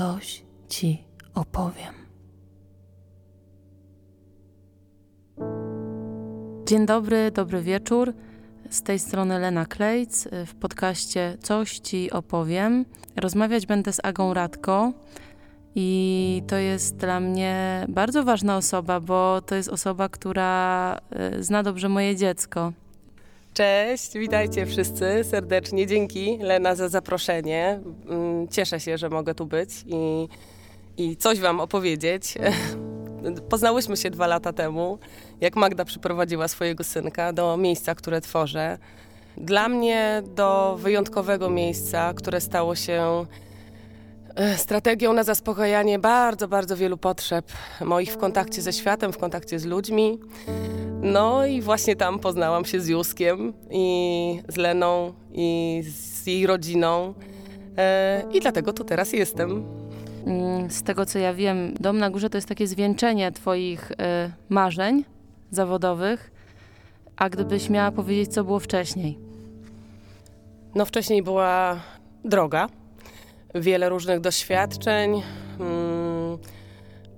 coś ci opowiem. Dzień dobry, dobry wieczór. Z tej strony Lena Klejc w podcaście Coś Ci opowiem. Rozmawiać będę z Agą Radko i to jest dla mnie bardzo ważna osoba, bo to jest osoba, która y, zna dobrze moje dziecko. Cześć, witajcie wszyscy serdecznie. Dzięki Lena za zaproszenie. Mm, cieszę się, że mogę tu być i, i coś Wam opowiedzieć. Poznałyśmy się dwa lata temu, jak Magda przyprowadziła swojego synka do miejsca, które tworzę. Dla mnie do wyjątkowego miejsca, które stało się strategią na zaspokajanie bardzo, bardzo wielu potrzeb moich w kontakcie ze światem, w kontakcie z ludźmi. No i właśnie tam poznałam się z Józkiem i z Leną i z jej rodziną. E, I dlatego tu teraz jestem. Mm, z tego co ja wiem, Dom na Górze to jest takie zwieńczenie Twoich y, marzeń zawodowych. A gdybyś miała powiedzieć, co było wcześniej? No wcześniej była droga, wiele różnych doświadczeń. Mm,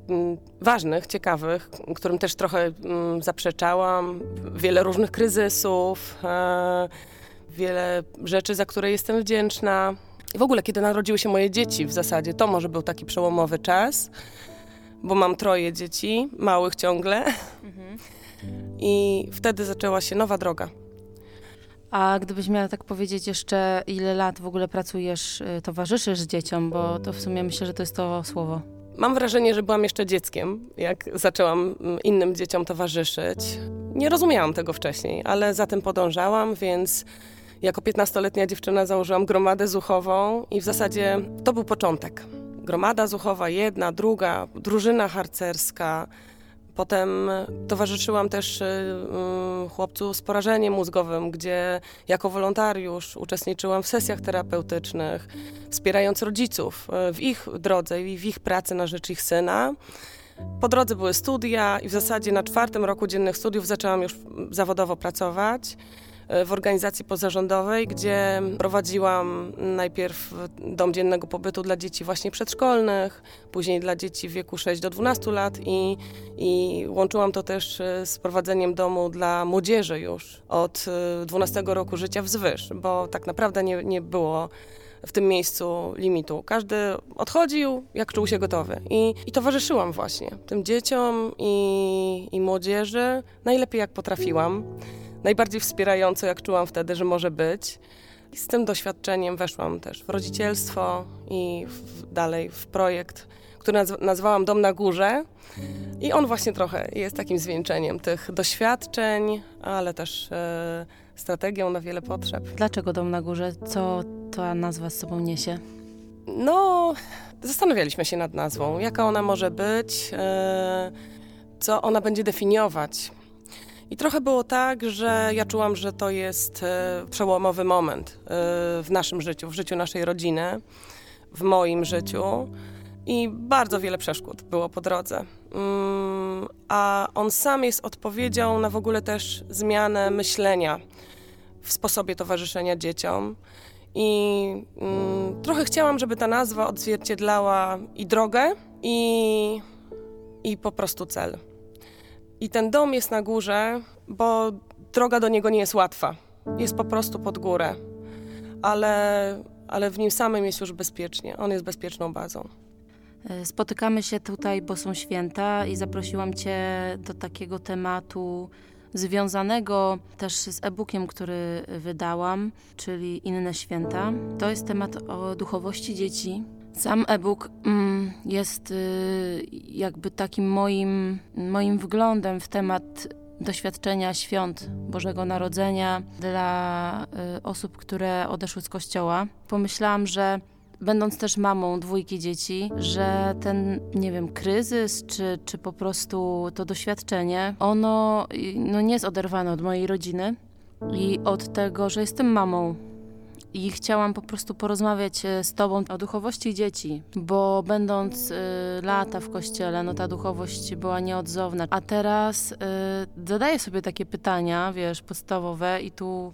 mm, ważnych, ciekawych, którym też trochę mm, zaprzeczałam, wiele różnych kryzysów, e, wiele rzeczy, za które jestem wdzięczna. I w ogóle, kiedy narodziły się moje dzieci, w zasadzie to może był taki przełomowy czas, bo mam troje dzieci, małych ciągle. Mhm. I wtedy zaczęła się nowa droga. A gdybyś miała tak powiedzieć jeszcze, ile lat w ogóle pracujesz, y, towarzyszysz dzieciom, bo to w sumie myślę, że to jest to słowo. Mam wrażenie, że byłam jeszcze dzieckiem, jak zaczęłam mm, innym dzieciom towarzyszyć. Nie rozumiałam tego wcześniej, ale za tym podążałam, więc jako 15-letnia dziewczyna założyłam gromadę zuchową i w zasadzie to był początek. Gromada zuchowa, jedna, druga, drużyna harcerska. Potem towarzyszyłam też y, y, chłopcu z porażeniem mózgowym, gdzie jako wolontariusz uczestniczyłam w sesjach terapeutycznych, wspierając rodziców y, w ich drodze i w ich pracy na rzecz ich syna. Po drodze były studia i w zasadzie na czwartym roku dziennych studiów zaczęłam już zawodowo pracować w organizacji pozarządowej, gdzie prowadziłam najpierw dom dziennego pobytu dla dzieci właśnie przedszkolnych, później dla dzieci w wieku 6 do 12 lat i, i łączyłam to też e, z prowadzeniem domu dla młodzieży już od 12 e, roku życia wzwyż, bo tak naprawdę nie, nie było w tym miejscu limitu. Każdy odchodził, jak czuł się gotowy. I, i towarzyszyłam właśnie tym dzieciom i, i młodzieży najlepiej jak potrafiłam najbardziej wspierająco, jak czułam wtedy, że może być. I z tym doświadczeniem weszłam też w rodzicielstwo i w, dalej w projekt, który naz nazwałam Dom na Górze. I on właśnie trochę jest takim zwieńczeniem tych doświadczeń, ale też e, strategią na wiele potrzeb. Dlaczego Dom na Górze? Co ta nazwa z sobą niesie? No, zastanawialiśmy się nad nazwą, jaka ona może być, e, co ona będzie definiować. I trochę było tak, że ja czułam, że to jest e, przełomowy moment e, w naszym życiu, w życiu naszej rodziny, w moim życiu. I bardzo wiele przeszkód było po drodze. Mm, a on sam jest odpowiedzią na w ogóle też zmianę myślenia w sposobie towarzyszenia dzieciom. I mm, trochę chciałam, żeby ta nazwa odzwierciedlała i drogę, i, i po prostu cel. I ten dom jest na górze, bo droga do niego nie jest łatwa. Jest po prostu pod górę. Ale, ale w nim samym jest już bezpiecznie. On jest bezpieczną bazą. E, spotykamy się tutaj, bo są święta i zaprosiłam Cię do takiego tematu związanego też z e-bookiem, który wydałam, czyli Inne Święta. To jest temat o duchowości dzieci, sam e-book mm, jest y, jakby takim moim, moim wglądem w temat doświadczenia świąt Bożego Narodzenia dla y, osób, które odeszły z kościoła. Pomyślałam, że będąc też mamą dwójki dzieci, że ten, nie wiem, kryzys, czy, czy po prostu to doświadczenie, ono y, no, nie jest oderwane od mojej rodziny i od tego, że jestem mamą i chciałam po prostu porozmawiać e, z Tobą o duchowości dzieci, bo będąc y, lata w kościele, no ta duchowość była nieodzowna. A teraz y, zadaję sobie takie pytania, wiesz, podstawowe i tu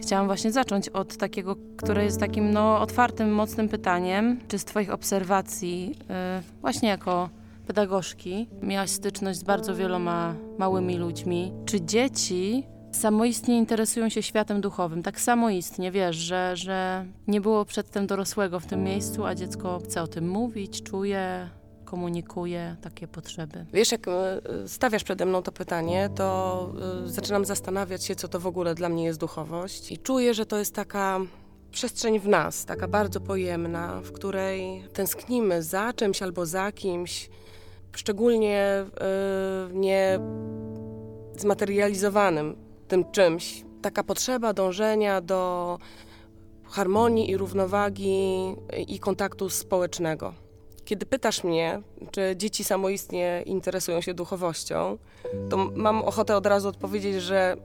chciałam właśnie zacząć od takiego, które jest takim no, otwartym, mocnym pytaniem. Czy z Twoich obserwacji, y, właśnie jako pedagogzki, miałaś styczność z bardzo wieloma małymi ludźmi? Czy dzieci samoistnie interesują się światem duchowym? Tak samoistnie, wiesz, że, że nie było przedtem dorosłego w tym miejscu, a dziecko chce o tym mówić, czuje, komunikuje takie potrzeby. Wiesz, jak e, stawiasz przede mną to pytanie, to e, zaczynam zastanawiać się, co to w ogóle dla mnie jest duchowość. I czuję, że to jest taka przestrzeń w nas, taka bardzo pojemna, w której tęsknimy za czymś albo za kimś, szczególnie y, nie zmaterializowanym tym czymś. Taka potrzeba dążenia do harmonii i równowagi i kontaktu społecznego. Kiedy pytasz mnie, czy dzieci samoistnie interesują się duchowością, to mam ochotę od razu odpowiedzieć, że,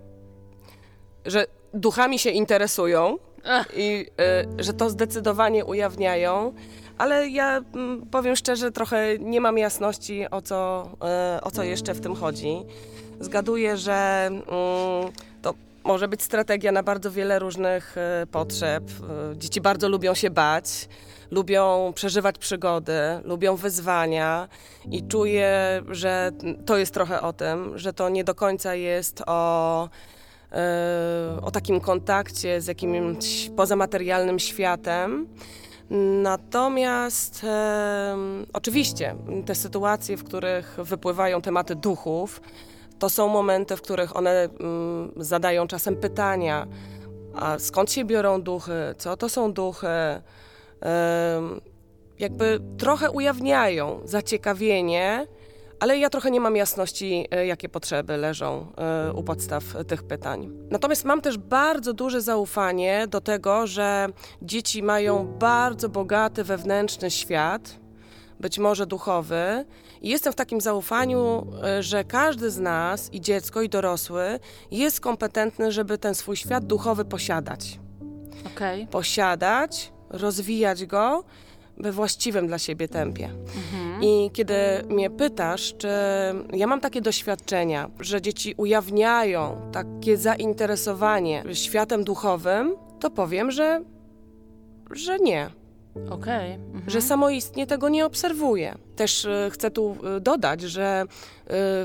że duchami się interesują i y, że to zdecydowanie ujawniają, ale ja y, powiem szczerze, trochę nie mam jasności, o co, y, o co jeszcze w tym chodzi. Zgaduję, że mm, to może być strategia na bardzo wiele różnych y, potrzeb. Y, dzieci bardzo lubią się bać lubią przeżywać przygody, lubią wyzwania i czuję, że to jest trochę o tym, że to nie do końca jest o, yy, o takim kontakcie z jakimś pozamaterialnym światem. Natomiast e, oczywiście te sytuacje, w których wypływają tematy duchów, to są momenty, w których one mm, zadają czasem pytania, a skąd się biorą duchy, co to są duchy, jakby trochę ujawniają zaciekawienie, ale ja trochę nie mam jasności, e, jakie potrzeby leżą e, u podstaw tych pytań. Natomiast mam też bardzo duże zaufanie do tego, że dzieci mają bardzo bogaty wewnętrzny świat, być może duchowy, i jestem w takim zaufaniu, e, że każdy z nas, i dziecko, i dorosły, jest kompetentny, żeby ten swój świat duchowy posiadać. Okay. Posiadać rozwijać go we właściwym dla siebie tempie. Mhm. I kiedy mnie pytasz, czy ja mam takie doświadczenia, że dzieci ujawniają takie zainteresowanie światem duchowym, to powiem, że, że nie. Okay. Mhm. Że samoistnie tego nie obserwuję. Też y, chcę tu y, dodać, że y,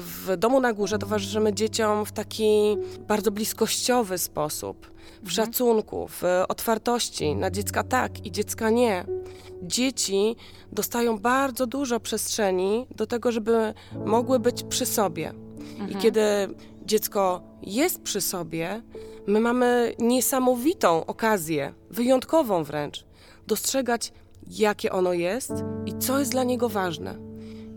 w domu na górze towarzyszymy dzieciom w taki bardzo bliskościowy sposób, w mhm. szacunku, w otwartości na dziecka tak i dziecka nie. Dzieci dostają bardzo dużo przestrzeni do tego, żeby mogły być przy sobie. Mhm. I kiedy dziecko jest przy sobie, my mamy niesamowitą okazję, wyjątkową wręcz dostrzegać, jakie ono jest i co jest dla niego ważne.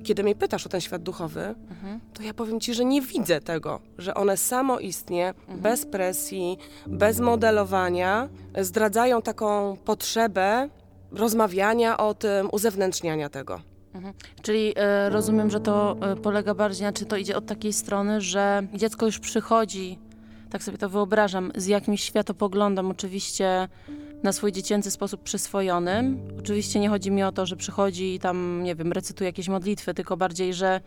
Kiedy mnie pytasz o ten świat duchowy, mhm. to ja powiem ci, że nie widzę tego, że one samoistnie, mhm. bez presji, bez modelowania, zdradzają taką potrzebę rozmawiania o tym, uzewnętrzniania tego. Mhm. Czyli y, rozumiem, że to y, polega bardziej, czy to idzie od takiej strony, że dziecko już przychodzi, tak sobie to wyobrażam, z jakimś światopoglądem, oczywiście na swój dziecięcy sposób przyswojony. Oczywiście nie chodzi mi o to, że przychodzi i tam, nie wiem, recytuje jakieś modlitwy, tylko bardziej, że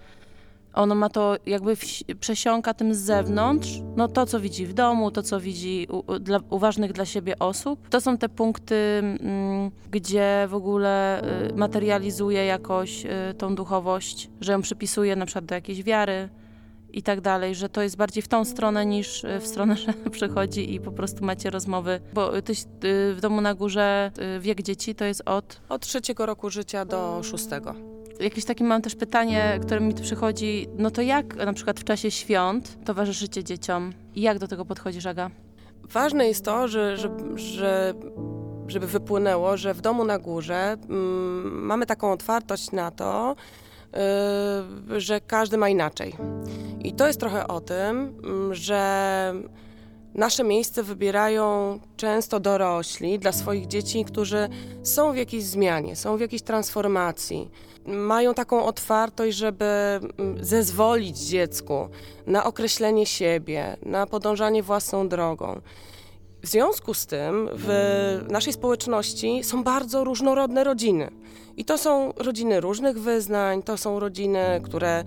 ono ma to jakby przesiąka tym z zewnątrz, no to, co widzi w domu, to, co widzi u, dla, uważnych dla siebie osób. To są te punkty, mm, gdzie w ogóle y, materializuje jakoś y, tą duchowość, że ją przypisuje na przykład do jakiejś wiary, i tak dalej, że to jest bardziej w tą stronę niż e, w stronę, że przychodzi i po prostu macie rozmowy. Bo ty w domu na górze e, wiek dzieci to jest od... Od trzeciego roku życia do szóstego. Jakieś takie mam też pytanie, które mi tu przychodzi, no to jak na przykład w czasie świąt towarzyszycie dzieciom? I jak do tego podchodzisz, Aga? Ważne jest to, że, że, że żeby wypłynęło, że w domu na górze mm, mamy taką otwartość na to, że każdy ma inaczej. I to jest trochę o tym, mm, że nasze miejsce wybierają często dorośli dla swoich dzieci, którzy są w jakiejś zmianie, są w jakiejś transformacji. Mają taką otwartość, żeby mm, zezwolić dziecku na określenie siebie, na podążanie własną drogą. W związku z tym w naszej społeczności są bardzo różnorodne rodziny. I to są rodziny różnych wyznań, to są rodziny, które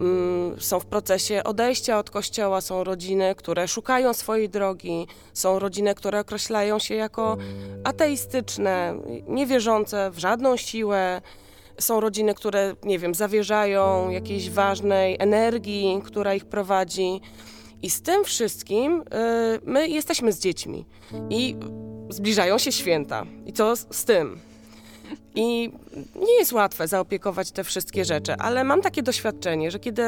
mm, są w procesie odejścia od kościoła, są rodziny, które szukają swojej drogi, są rodziny, które określają się jako ateistyczne, niewierzące w żadną siłę. Są rodziny, które, nie wiem, zawierzają jakiejś ważnej energii, która ich prowadzi. I z tym wszystkim y, my jesteśmy z dziećmi. I zbliżają się święta. I co z, z tym? I nie jest łatwe zaopiekować te wszystkie rzeczy, ale mam takie doświadczenie, że kiedy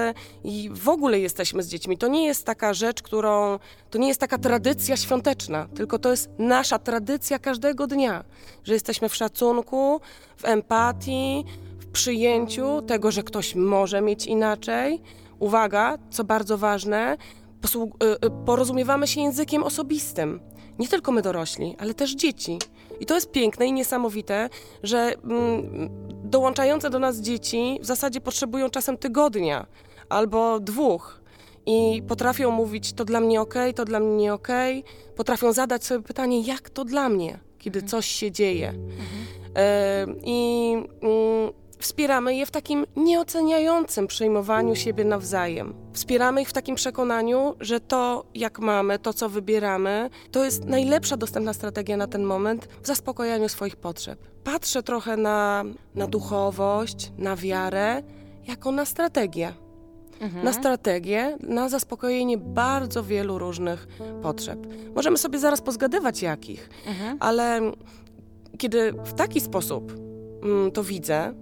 w ogóle jesteśmy z dziećmi, to nie jest taka rzecz, którą. To nie jest taka tradycja świąteczna, tylko to jest nasza tradycja każdego dnia, że jesteśmy w szacunku, w empatii, w przyjęciu tego, że ktoś może mieć inaczej. Uwaga, co bardzo ważne, y, y, porozumiewamy się językiem osobistym. Nie tylko my dorośli, ale też dzieci. I to jest piękne i niesamowite, że mm, dołączające do nas dzieci w zasadzie potrzebują czasem tygodnia albo dwóch i potrafią mówić to dla mnie ok, to dla mnie nie ok, potrafią zadać sobie pytanie, jak to dla mnie, kiedy mhm. coś się dzieje. Mhm. E, I mm, Wspieramy je w takim nieoceniającym przyjmowaniu siebie nawzajem. Wspieramy ich w takim przekonaniu, że to, jak mamy, to, co wybieramy, to jest najlepsza dostępna strategia na ten moment w zaspokojaniu swoich potrzeb. Patrzę trochę na, na duchowość, na wiarę, jako na strategię. Mhm. Na strategię, na zaspokojenie bardzo wielu różnych potrzeb. Możemy sobie zaraz pozgadywać jakich, mhm. ale kiedy w taki sposób mm, to widzę,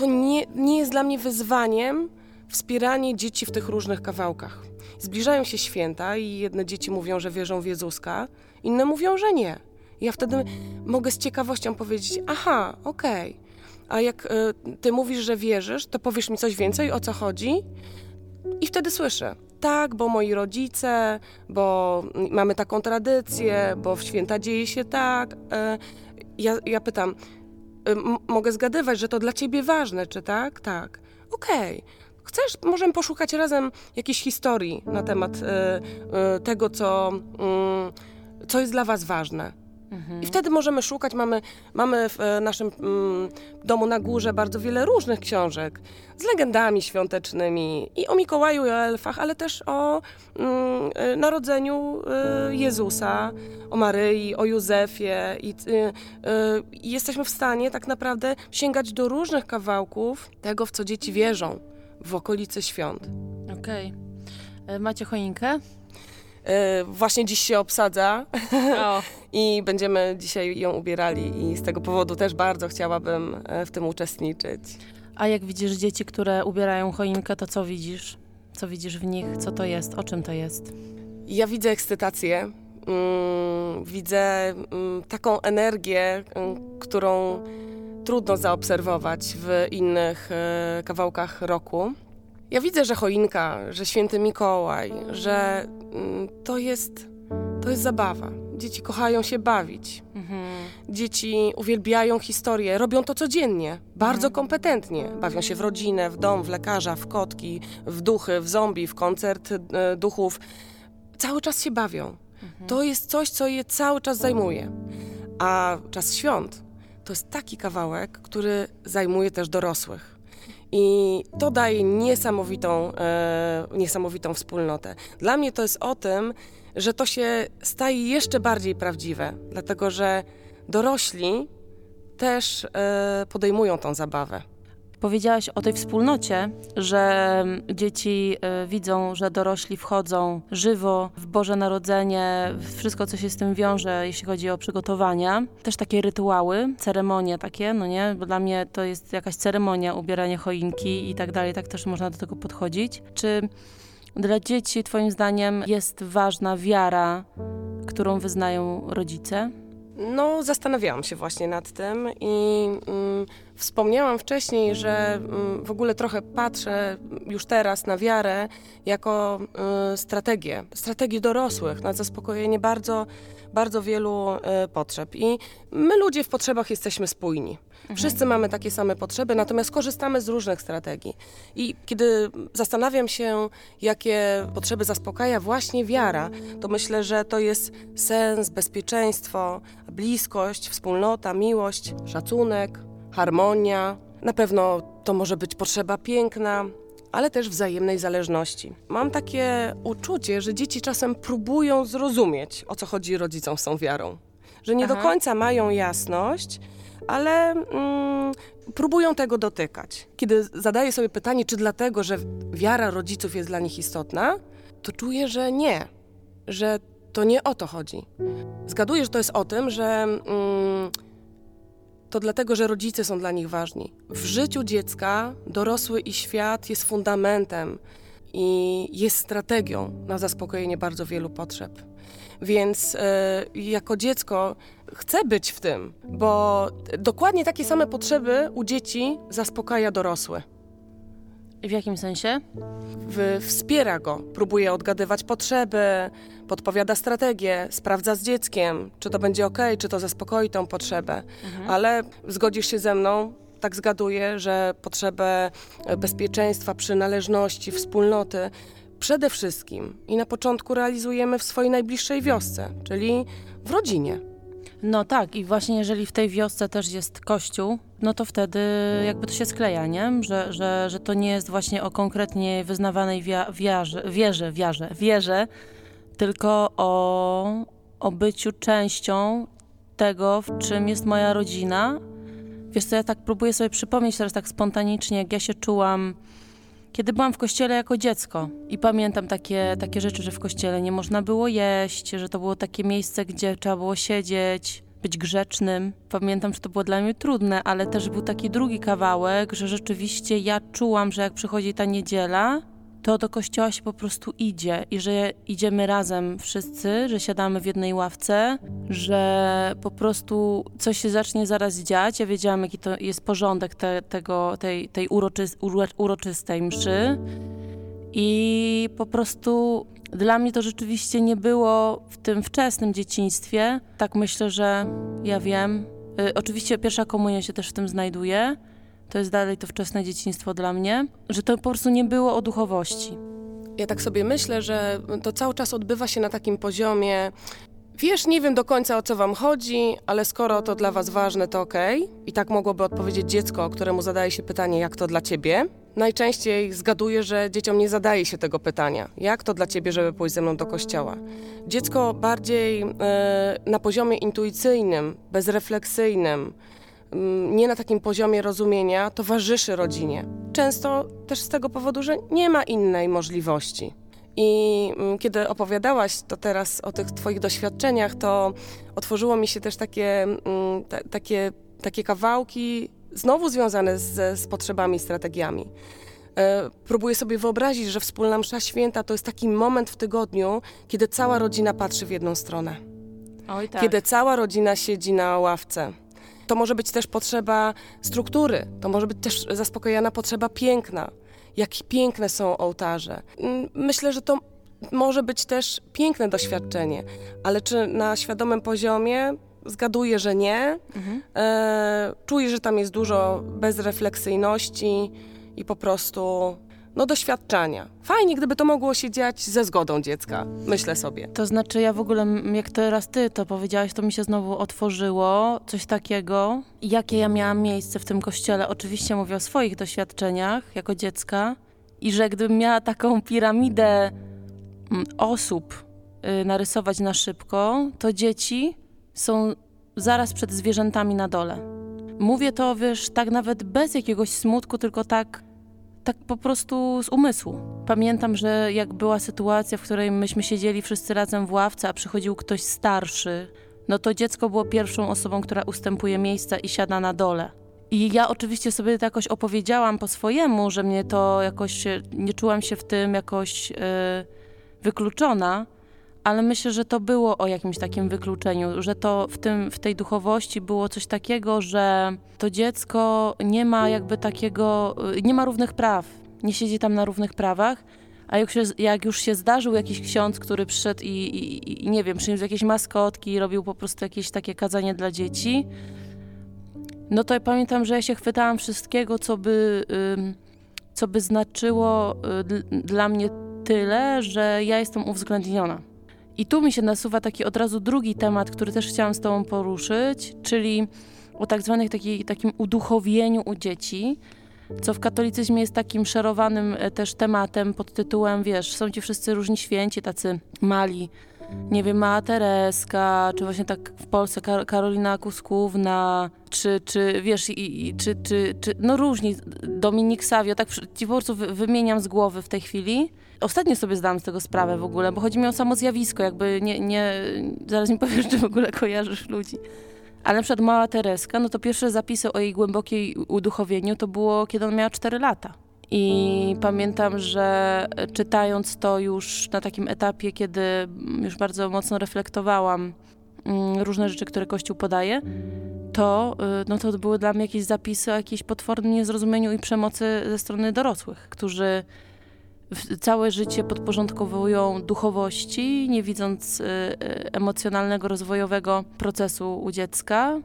to nie, nie jest dla mnie wyzwaniem wspieranie dzieci w tych różnych kawałkach. Zbliżają się święta i jedne dzieci mówią, że wierzą w Jezuska, inne mówią, że nie. Ja wtedy mogę z ciekawością powiedzieć: Aha, okej. Okay. A jak y, ty mówisz, że wierzysz, to powiesz mi coś więcej, o co chodzi? I wtedy słyszę: Tak, bo moi rodzice, bo mamy taką tradycję, bo w święta dzieje się tak. Y, ja, ja pytam: mogę zgadywać, że to dla ciebie ważne, czy tak? Tak. Okej. Okay. Chcesz, możemy poszukać razem jakiejś historii na temat y, y, tego, co, y, co jest dla was ważne. Mhm. I wtedy możemy szukać. Mamy, mamy w e, naszym mm, domu na górze bardzo wiele różnych książek z legendami świątecznymi i o Mikołaju i o elfach, ale też o mm, e, narodzeniu y, Jezusa, o Maryi, o Józefie. I, y, y, jesteśmy w stanie tak naprawdę sięgać do różnych kawałków tego, w co dzieci wierzą w okolicy świąt. Okej. Okay. Macie choinkę? E, właśnie dziś się obsadza i będziemy dzisiaj ją ubierali i z tego powodu też bardzo chciałabym e, w tym uczestniczyć. A jak widzisz dzieci, które ubierają choinkę, to co widzisz? Co widzisz w nich? Co to jest? O czym to jest? Ja widzę ekscytację, mm, widzę mm, taką energię, mm, którą trudno zaobserwować w innych y, kawałkach roku. Ja widzę, że choinka, że święty Mikołaj, że mm, to jest, to jest zabawa. Dzieci kochają się bawić. Mhm. Dzieci uwielbiają historię, robią to codziennie, bardzo mhm. kompetentnie. Bawią się w rodzinę, w dom, w lekarza, w kotki, w duchy, w zombie, w koncert e, duchów. Cały czas się bawią. Mhm. To jest coś, co je cały czas zajmuje. A czas świąt to jest taki kawałek, który zajmuje też dorosłych. I to daje niesamowitą, e, niesamowitą wspólnotę. Dla mnie to jest o tym, że to się staje jeszcze bardziej prawdziwe, dlatego że dorośli też e, podejmują tą zabawę. Powiedziałaś o tej wspólnocie, że dzieci y, widzą, że dorośli wchodzą żywo w Boże Narodzenie, wszystko, co się z tym wiąże, jeśli chodzi o przygotowania. Też takie rytuały, ceremonie takie, no nie? Bo dla mnie to jest jakaś ceremonia, ubieranie choinki i tak dalej, tak też można do tego podchodzić. Czy dla dzieci, Twoim zdaniem, jest ważna wiara, którą wyznają rodzice? No, zastanawiałam się właśnie nad tym i mm, wspomniałam wcześniej, że mm, w ogóle trochę patrzę już teraz na wiarę jako y, strategię, strategię dorosłych na zaspokojenie bardzo, bardzo wielu y, potrzeb. I my ludzie w potrzebach jesteśmy spójni. Mhm. Wszyscy mamy takie same potrzeby, natomiast korzystamy z różnych strategii. I kiedy zastanawiam się, jakie potrzeby zaspokaja właśnie wiara, to myślę, że to jest sens, bezpieczeństwo, bliskość, wspólnota, miłość, szacunek, harmonia. Na pewno to może być potrzeba piękna, ale też wzajemnej zależności. Mam takie uczucie, że dzieci czasem próbują zrozumieć, o co chodzi rodzicom z tą wiarą. Że nie Aha. do końca mają jasność, ale mm, próbują tego dotykać. Kiedy zadaję sobie pytanie, czy dlatego, że wiara rodziców jest dla nich istotna, to czuję, że nie, że to nie o to chodzi. Zgaduję, że to jest o tym, że mm, to dlatego, że rodzice są dla nich ważni. W życiu dziecka dorosły i świat jest fundamentem i jest strategią na zaspokojenie bardzo wielu potrzeb. Więc e, jako dziecko chcę być w tym, bo dokładnie takie same potrzeby u dzieci zaspokaja dorosły. W jakim sensie? W, wspiera go, próbuje odgadywać potrzeby, podpowiada strategię, sprawdza z dzieckiem, czy to będzie ok, czy to zaspokoi tą potrzebę. Ale zgodzisz się ze mną, tak zgaduję, że potrzebę e, bezpieczeństwa, przynależności, wspólnoty przede wszystkim i na początku realizujemy w swojej najbliższej wiosce, czyli w rodzinie. No tak, i właśnie jeżeli w tej wiosce też jest kościół, no to wtedy jakby to się skleja, nie? Że, że, że to nie jest właśnie o konkretnie wyznawanej wia- wiarze, wierze, wierze, wierze, tylko o, o byciu częścią tego, w czym jest moja rodzina. Wiesz co, ja tak próbuję sobie przypomnieć teraz tak spontanicznie, jak ja się czułam, kiedy byłam w kościele jako dziecko. I pamiętam takie, takie rzeczy, że w kościele nie można było jeść, że to było takie miejsce, gdzie trzeba było siedzieć, być grzecznym. Pamiętam, że to było dla mnie trudne, ale też był taki drugi kawałek, że rzeczywiście ja czułam, że jak przychodzi ta niedziela, to do kościoła się po prostu idzie i że idziemy razem wszyscy, że siadamy w jednej ławce, że po prostu coś się zacznie zaraz dziać. Ja wiedziałam, jaki to jest porządek te, tego, tej, tej uroczys, uro, uroczystej mszy. I po prostu dla mnie to rzeczywiście nie było w tym wczesnym dzieciństwie. Tak myślę, że ja wiem. Y, oczywiście pierwsza komunia się też w tym znajduje. To jest dalej to wczesne dzieciństwo dla mnie, że to po prostu nie było o duchowości. Ja tak sobie myślę, że to cały czas odbywa się na takim poziomie. Wiesz, nie wiem do końca o co wam chodzi, ale skoro to dla was ważne, to okej. I tak mogłoby odpowiedzieć dziecko, któremu zadaje się pytanie, jak to dla ciebie. Najczęściej zgaduję, że dzieciom nie zadaje się tego pytania. Jak to dla ciebie, żeby pójść ze mną do kościoła? Dziecko bardziej e, na poziomie intuicyjnym, bezrefleksyjnym, nie na takim poziomie rozumienia, towarzyszy rodzinie. Często też z tego powodu, że nie ma innej możliwości. I mm, kiedy opowiadałaś to teraz o tych Twoich doświadczeniach, to otworzyło mi się też takie, mm, ta, takie, takie kawałki, znowu związane z, z potrzebami i strategiami. E, Próbuję sobie wyobrazić, że wspólna msza święta to jest taki moment w tygodniu, kiedy cała rodzina patrzy w jedną stronę Oj tak. kiedy cała rodzina siedzi na ławce. To może być też potrzeba struktury, to może być też zaspokojona potrzeba piękna. Jak piękne są ołtarze. Mm, Myślę, że to może być też piękne doświadczenie, ale czy na świadomym poziomie? Zgaduję, że nie. Mhm. E, czuję, że tam jest dużo bezrefleksyjności i po prostu no, doświadczania. Fajnie, gdyby to mogło się dziać ze zgodą dziecka, myślę sobie. To znaczy, ja w ogóle, jak teraz ty to powiedziałaś, to mi się znowu otworzyło coś takiego, jakie ja miałam miejsce w tym kościele. Oczywiście mówię o swoich doświadczeniach jako dziecka i że gdybym miała taką piramidę osób y, narysować na szybko, to dzieci są zaraz przed zwierzętami na dole. Mówię to, wiesz, tak nawet bez jakiegoś smutku, tylko tak tak po prostu z umysłu. Pamiętam, że jak była sytuacja, w której myśmy siedzieli wszyscy razem w ławce, a przychodził ktoś starszy, no to dziecko było pierwszą osobą, która ustępuje miejsca i siada na dole. I ja oczywiście sobie to jakoś opowiedziałam po swojemu, że mnie to jakoś, nie czułam się w tym jakoś e, wykluczona, ale myślę, że to było o jakimś takim wykluczeniu, że to w, tym, w tej duchowości było coś takiego, że to dziecko nie ma jakby takiego, y, nie ma równych praw, nie siedzi tam na równych prawach, a jak, się, jak już się zdarzył jakiś ksiądz, który przyszedł i, i, i nie wiem, przyniósł jakieś maskotki i robił po prostu jakieś takie kazanie dla dzieci, no to ja pamiętam, że ja się chwytałam wszystkiego, co by, co by znaczyło y, dl- dla mnie tyle, że ja jestem uwzględniona. I tu mi się nasuwa taki od razu drugi temat, który też chciałam z Tobą poruszyć, czyli o tak zwanych taki, takim uduchowieniu u dzieci. co w katolicyzmie jest takim szerowanym e, też tematem pod tytułem, wiesz, są ci wszyscy różni święci, tacy mali, nie wiem, Mała Tereska, czy właśnie tak w Polsce Kar Karolina Kuskówna, czy, czy wiesz, i, i, czy, czy, czy, no różni, Dominik Savio, tak ci po prostu wymieniam z głowy w tej chwili. Ostatnio sobie zdałam z tego sprawę w ogóle, bo chodzi mi o samo zjawisko, jakby nie, nie zaraz mi powiesz, czy w ogóle kojarzysz ludzi. Ale na przykład Mała Tereska, no to pierwsze zapisy o jej głębokiej uduchowieniu to było, kiedy ona miała 4 lata. I pamiętam, że czytając to już na takim etapie, kiedy już bardzo mocno reflektowałam mm, różne rzeczy, które Kościół podaje, to, y, no to były dla mnie jakieś zapisy o jakiejś potwornym niezrozumieniu i przemocy ze strony dorosłych, którzy całe życie podporządkowują duchowości, nie widząc y, y, emocjonalnego, rozwojowego procesu u dziecka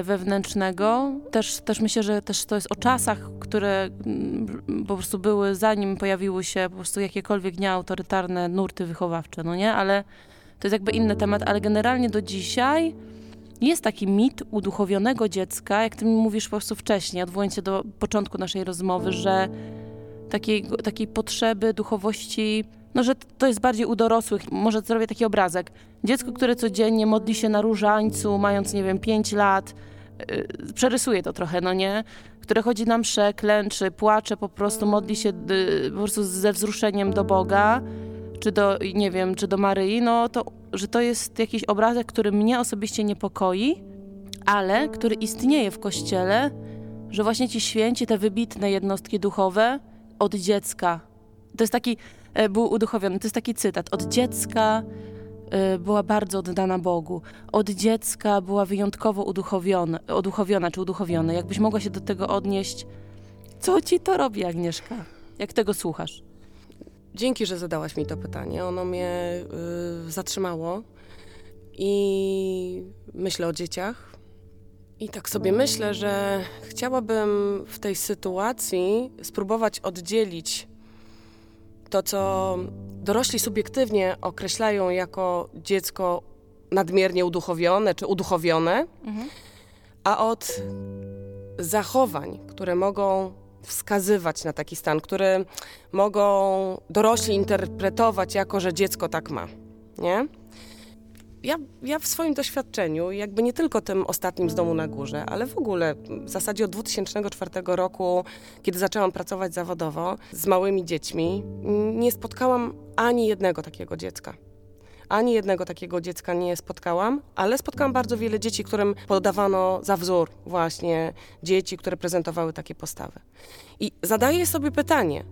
y, wewnętrznego. Też, też myślę, że też to jest o czasach, które mm, po prostu były zanim pojawiły się po prostu jakiekolwiek nieautorytarne nurty wychowawcze, no nie? Ale to jest jakby inny temat, ale generalnie do dzisiaj jest taki mit uduchowionego dziecka, jak ty mi mówisz po prostu wcześniej, odwołując się do początku naszej rozmowy, że takiej, takiej potrzeby duchowości, no że to jest bardziej u dorosłych. Może zrobię taki obrazek. Dziecko, które codziennie modli się na różańcu, mając, nie wiem, 5 lat, yy, to trochę, no nie? Które chodzi na msze, klęczy, płacze, po prostu modli się yy, po prostu ze wzruszeniem do Boga, czy do, nie wiem, czy do Maryi, no to, że to jest jakiś obrazek, który mnie osobiście niepokoi, ale który istnieje w Kościele, że właśnie ci święci, te wybitne jednostki duchowe, od dziecka. To jest taki, e, był uduchowiony, to jest taki cytat. Od dziecka e, była bardzo oddana Bogu. Od dziecka była wyjątkowo uduchowiona, uduchowiona czy uduchowiony. Jakbyś mogła się do tego odnieść. Co ci to robi, Agnieszka? Jak tego słuchasz? Dzięki, że zadałaś mi to pytanie. Ono mnie y, zatrzymało i myślę o dzieciach, i tak sobie myślę, że chciałabym w tej sytuacji spróbować oddzielić to, co dorośli subiektywnie określają jako dziecko nadmiernie uduchowione czy uduchowione, mhm. a od zachowań, które mogą wskazywać na taki stan, które mogą dorośli interpretować jako, że dziecko tak ma. Nie? Ja, ja w swoim doświadczeniu, jakby nie tylko tym ostatnim z domu na górze, ale w ogóle w zasadzie od 2004 roku, kiedy zaczęłam pracować zawodowo z małymi dziećmi, nie spotkałam ani jednego takiego dziecka. Ani jednego takiego dziecka nie spotkałam, ale spotkałam bardzo wiele dzieci, którym podawano za wzór właśnie dzieci, które prezentowały takie postawy. I zadaję sobie pytanie,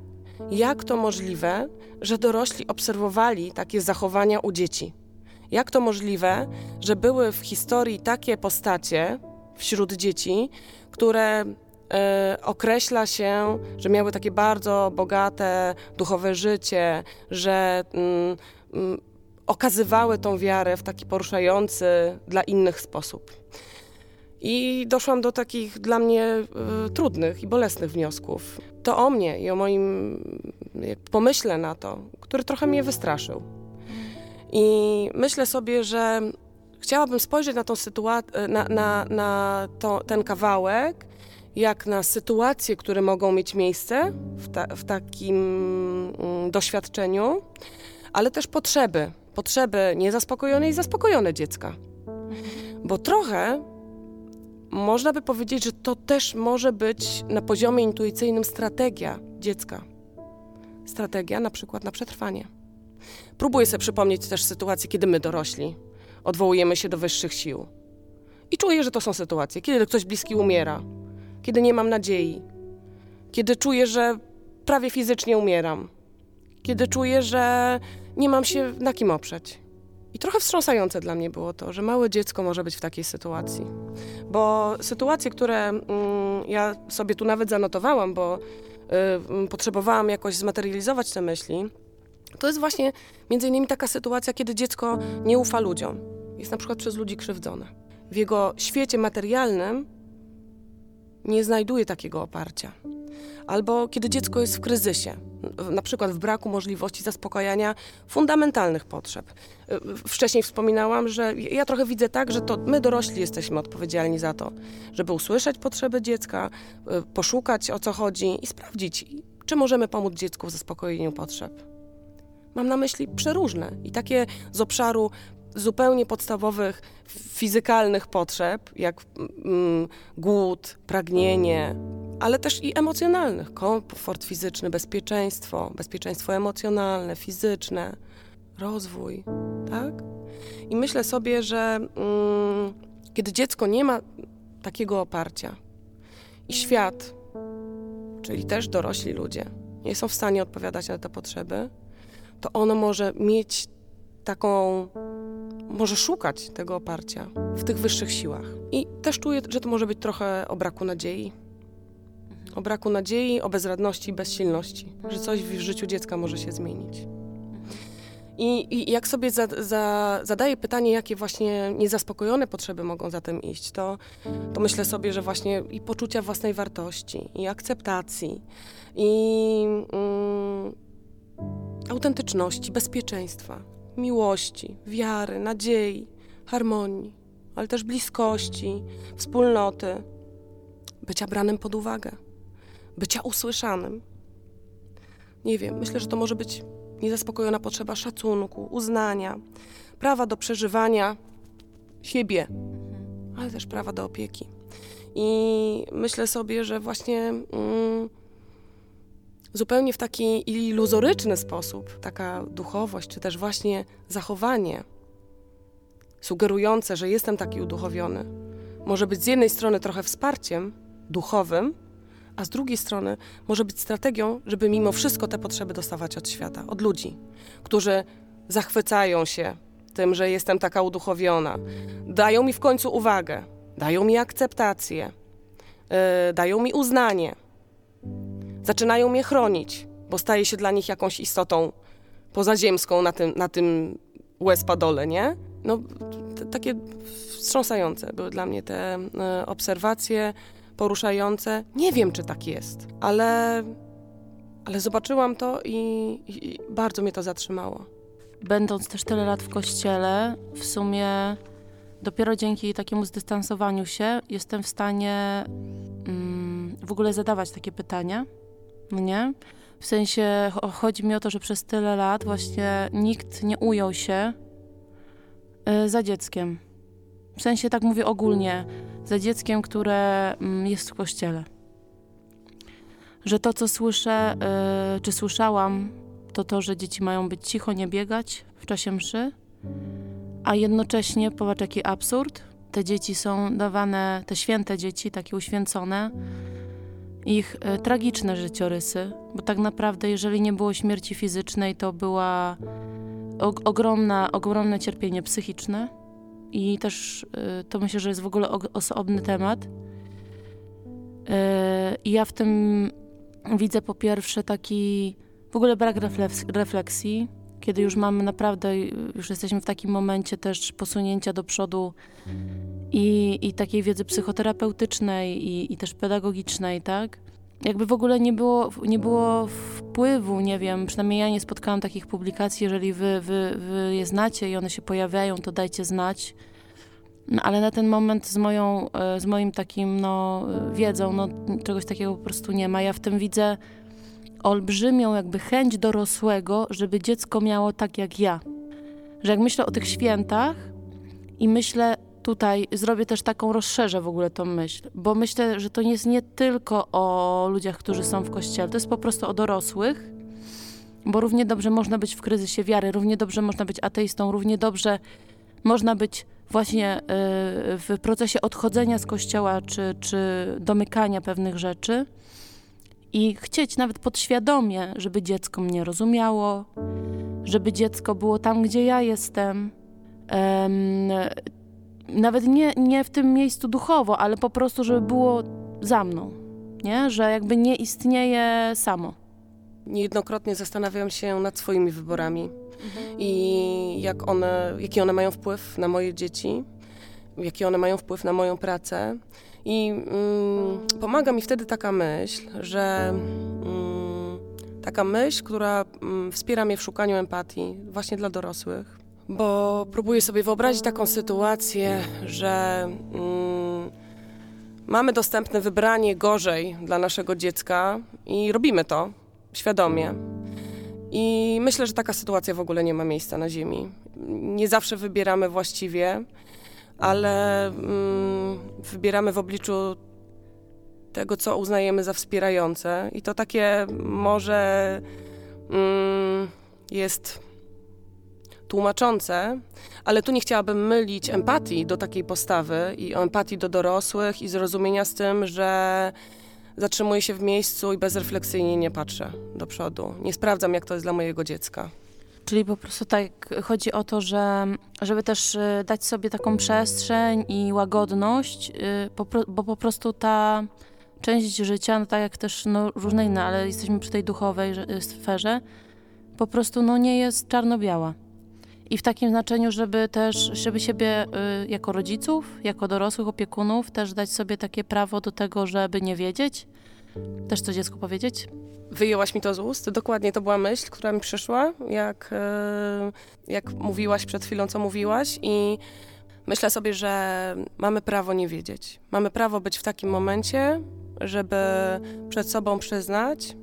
jak to możliwe, że dorośli obserwowali takie zachowania u dzieci? Jak to możliwe, że były w historii takie postacie wśród dzieci, które e, określa się, że miały takie bardzo bogate duchowe życie, że mm, mm, okazywały tą wiarę w taki poruszający dla innych sposób. I doszłam do takich dla mnie y, trudnych i bolesnych wniosków. To o mnie i o moim pomyśle na to, który trochę mnie wystraszył. I myślę sobie, że chciałabym spojrzeć na tą sytuację, na, na, na to, ten kawałek, jak na sytuacje, które mogą mieć miejsce w, ta, w takim mm, doświadczeniu, ale też potrzeby. Potrzeby niezaspokojone i zaspokojone dziecka. Bo trochę można by powiedzieć, że to też może być na poziomie intuicyjnym strategia dziecka. Strategia na przykład na przetrwanie. Próbuję sobie przypomnieć też sytuacje, kiedy my dorośli odwołujemy się do wyższych sił. I czuję, że to są sytuacje, kiedy ktoś bliski umiera, kiedy nie mam nadziei, kiedy czuję, że prawie fizycznie umieram, kiedy czuję, że nie mam się na kim oprzeć. I trochę wstrząsające dla mnie było to, że małe dziecko może być w takiej sytuacji. Bo sytuacje, które mm, ja sobie tu nawet zanotowałam, bo y, potrzebowałam jakoś zmaterializować te myśli, to jest właśnie między innymi taka sytuacja, kiedy dziecko nie ufa ludziom. Jest na przykład przez ludzi krzywdzone. W jego świecie materialnym nie znajduje takiego oparcia. albo kiedy dziecko jest w kryzysie, na przykład w braku możliwości zaspokajania fundamentalnych potrzeb. Wcześniej wspominałam, że ja trochę widzę tak, że to my dorośli jesteśmy odpowiedzialni za to, żeby usłyszeć potrzeby dziecka, poszukać o co chodzi i sprawdzić, czy możemy pomóc dziecku w zaspokojeniu potrzeb. Mam na myśli przeróżne i takie z obszaru zupełnie podstawowych fizykalnych potrzeb, jak mm, głód, pragnienie, ale też i emocjonalnych. Komfort fizyczny, bezpieczeństwo, bezpieczeństwo emocjonalne, fizyczne, rozwój, tak? I myślę sobie, że mm, kiedy dziecko nie ma takiego oparcia i świat, czyli też dorośli ludzie, nie są w stanie odpowiadać na te potrzeby, to ono może mieć taką, może szukać tego oparcia w tych wyższych siłach. I też czuję, że to może być trochę o braku nadziei. O braku nadziei, o bezradności bezsilności, że coś w życiu dziecka może się zmienić. I, i jak sobie za, za, zadaję pytanie, jakie właśnie niezaspokojone potrzeby mogą za tym iść, to, to myślę sobie, że właśnie i poczucia własnej wartości, i akceptacji, i mm, autentyczności, bezpieczeństwa, miłości, wiary, nadziei, harmonii, ale też bliskości, wspólnoty, bycia branym pod uwagę, bycia usłyszanym. Nie wiem, myślę, że to może być niezaspokojona potrzeba szacunku, uznania, prawa do przeżywania siebie, ale też prawa do opieki. I myślę sobie, że właśnie. Mm, zupełnie w taki iluzoryczny sposób, taka duchowość, czy też właśnie zachowanie sugerujące, że jestem taki uduchowiony, może być z jednej strony trochę wsparciem duchowym, a z drugiej strony może być strategią, żeby mimo wszystko te potrzeby dostawać od świata, od ludzi, którzy zachwycają się tym, że jestem taka uduchowiona, dają mi w końcu uwagę, dają mi akceptację, yy, dają mi uznanie. Zaczynają mnie chronić, bo staję się dla nich jakąś istotą pozaziemską na tym, na tym łez-padole, nie? No, takie wstrząsające były dla mnie te e, obserwacje, poruszające. Nie wiem, czy tak jest, ale, ale zobaczyłam to i, i bardzo mnie to zatrzymało. Będąc też tyle lat w kościele, w sumie dopiero dzięki takiemu zdystansowaniu się jestem w stanie mm, w ogóle zadawać takie pytania nie? W sensie chodzi mi o to, że przez tyle lat właśnie nikt nie ujął się y, za dzieckiem. W sensie tak mówię ogólnie, za dzieckiem, które mm, jest w kościele. Że to, co słyszę, y, czy słyszałam, to to, że dzieci mają być cicho, nie biegać w czasie mszy, a jednocześnie, popatrz jaki absurd, te dzieci są dawane, te święte dzieci, takie uświęcone, ich e, tragiczne życiorysy, bo tak naprawdę, jeżeli nie było śmierci fizycznej, to była og ogromna, ogromne cierpienie psychiczne i też e, to myślę, że jest w ogóle osobny temat. E, I ja w tym widzę po pierwsze taki w ogóle brak refleksji, kiedy już mamy naprawdę, już jesteśmy w takim momencie też posunięcia do przodu i, i takiej wiedzy psychoterapeutycznej i, i też pedagogicznej, tak? Jakby w ogóle nie było, nie było wpływu, nie wiem, przynajmniej ja nie spotkałam takich publikacji, jeżeli wy, wy, wy je znacie i one się pojawiają, to dajcie znać. No, ale na ten moment z moją, e, z moim takim, no, wiedzą, no, czegoś takiego po prostu nie ma. Ja w tym widzę olbrzymią jakby chęć dorosłego, żeby dziecko miało tak jak ja. Że jak myślę o tych świętach i myślę, tutaj zrobię też taką, rozszerzę w ogóle tą myśl, bo myślę, że to nie jest nie tylko o ludziach, którzy są w kościele, to jest po prostu o dorosłych, bo równie dobrze można być w kryzysie wiary, równie dobrze można być ateistą, równie dobrze można być właśnie y, w procesie odchodzenia z kościoła czy, czy domykania pewnych rzeczy i chcieć nawet podświadomie, żeby dziecko mnie rozumiało, żeby dziecko było tam, gdzie ja jestem. Um, nawet nie, nie w tym miejscu duchowo, ale po prostu, żeby było za mną, nie? Że jakby nie istnieje samo. Niejednokrotnie zastanawiam się nad swoimi wyborami mhm. i jak one, jaki one mają wpływ na moje dzieci, jaki one mają wpływ na moją pracę I mm, pomaga mi wtedy taka myśl, że mm, taka myśl, która mm, wspiera mnie w szukaniu empatii właśnie dla dorosłych. Bo próbuję sobie wyobrazić taką sytuację, że mm, mamy dostępne wybranie gorzej dla naszego dziecka i robimy to świadomie. I myślę, że taka sytuacja w ogóle nie ma miejsca na Ziemi. Nie zawsze wybieramy właściwie, ale mm, wybieramy w obliczu tego, co uznajemy za wspierające. I to takie może mm, jest tłumaczące, ale tu nie chciałabym mylić empatii do takiej postawy i empatii do dorosłych i zrozumienia z tym, że zatrzymuję się w miejscu i bezrefleksyjnie nie patrzę do przodu. Nie sprawdzam, jak to jest dla mojego dziecka. Czyli po prostu tak chodzi o to, że żeby też y, dać sobie taką przestrzeń i łagodność, y, bo po prostu ta część życia, no tak jak też no, różne inne, ale jesteśmy przy tej duchowej y, sferze, po prostu no, nie jest czarno-biała. I w takim znaczeniu, żeby też, żeby siebie jako rodziców, jako dorosłych opiekunów też dać sobie takie prawo do tego, żeby nie wiedzieć, też co dziecku powiedzieć, Wyjęłaś mi to z ust. Dokładnie to była myśl, która mi przyszła, jak, e, jak mówiłaś przed chwilą, co mówiłaś. I myślę sobie, że mamy prawo nie wiedzieć. Mamy prawo być w takim momencie, żeby przed sobą przyznać,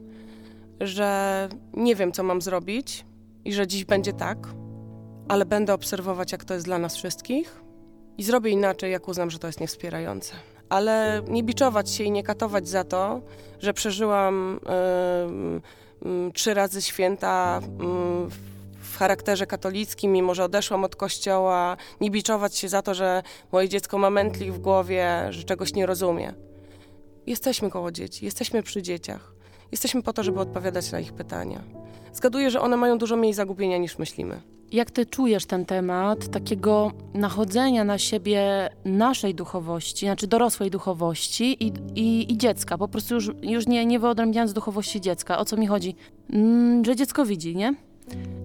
że nie wiem, co mam zrobić i że dziś będzie tak, ale będę obserwować, jak to jest dla nas wszystkich i zrobię inaczej, jak uznam, że to jest niewspierające ale nie biczować się i nie katować za to, że przeżyłam trzy razy święta w charakterze katolickim, mimo że odeszłam od kościoła, nie biczować się za to, że moje dziecko ma mętlik w głowie, że czegoś nie rozumie. Jesteśmy koło dzieci, jesteśmy przy dzieciach. Jesteśmy po to, żeby odpowiadać na ich pytania. Zgaduję, że one mają dużo mniej zagubienia niż myślimy. Jak ty czujesz ten temat takiego nachodzenia na siebie naszej duchowości, znaczy dorosłej duchowości i, i, i dziecka? Po prostu już, już nie, nie wyodrębniając duchowości dziecka. O co mi chodzi? Mm, że dziecko widzi, nie?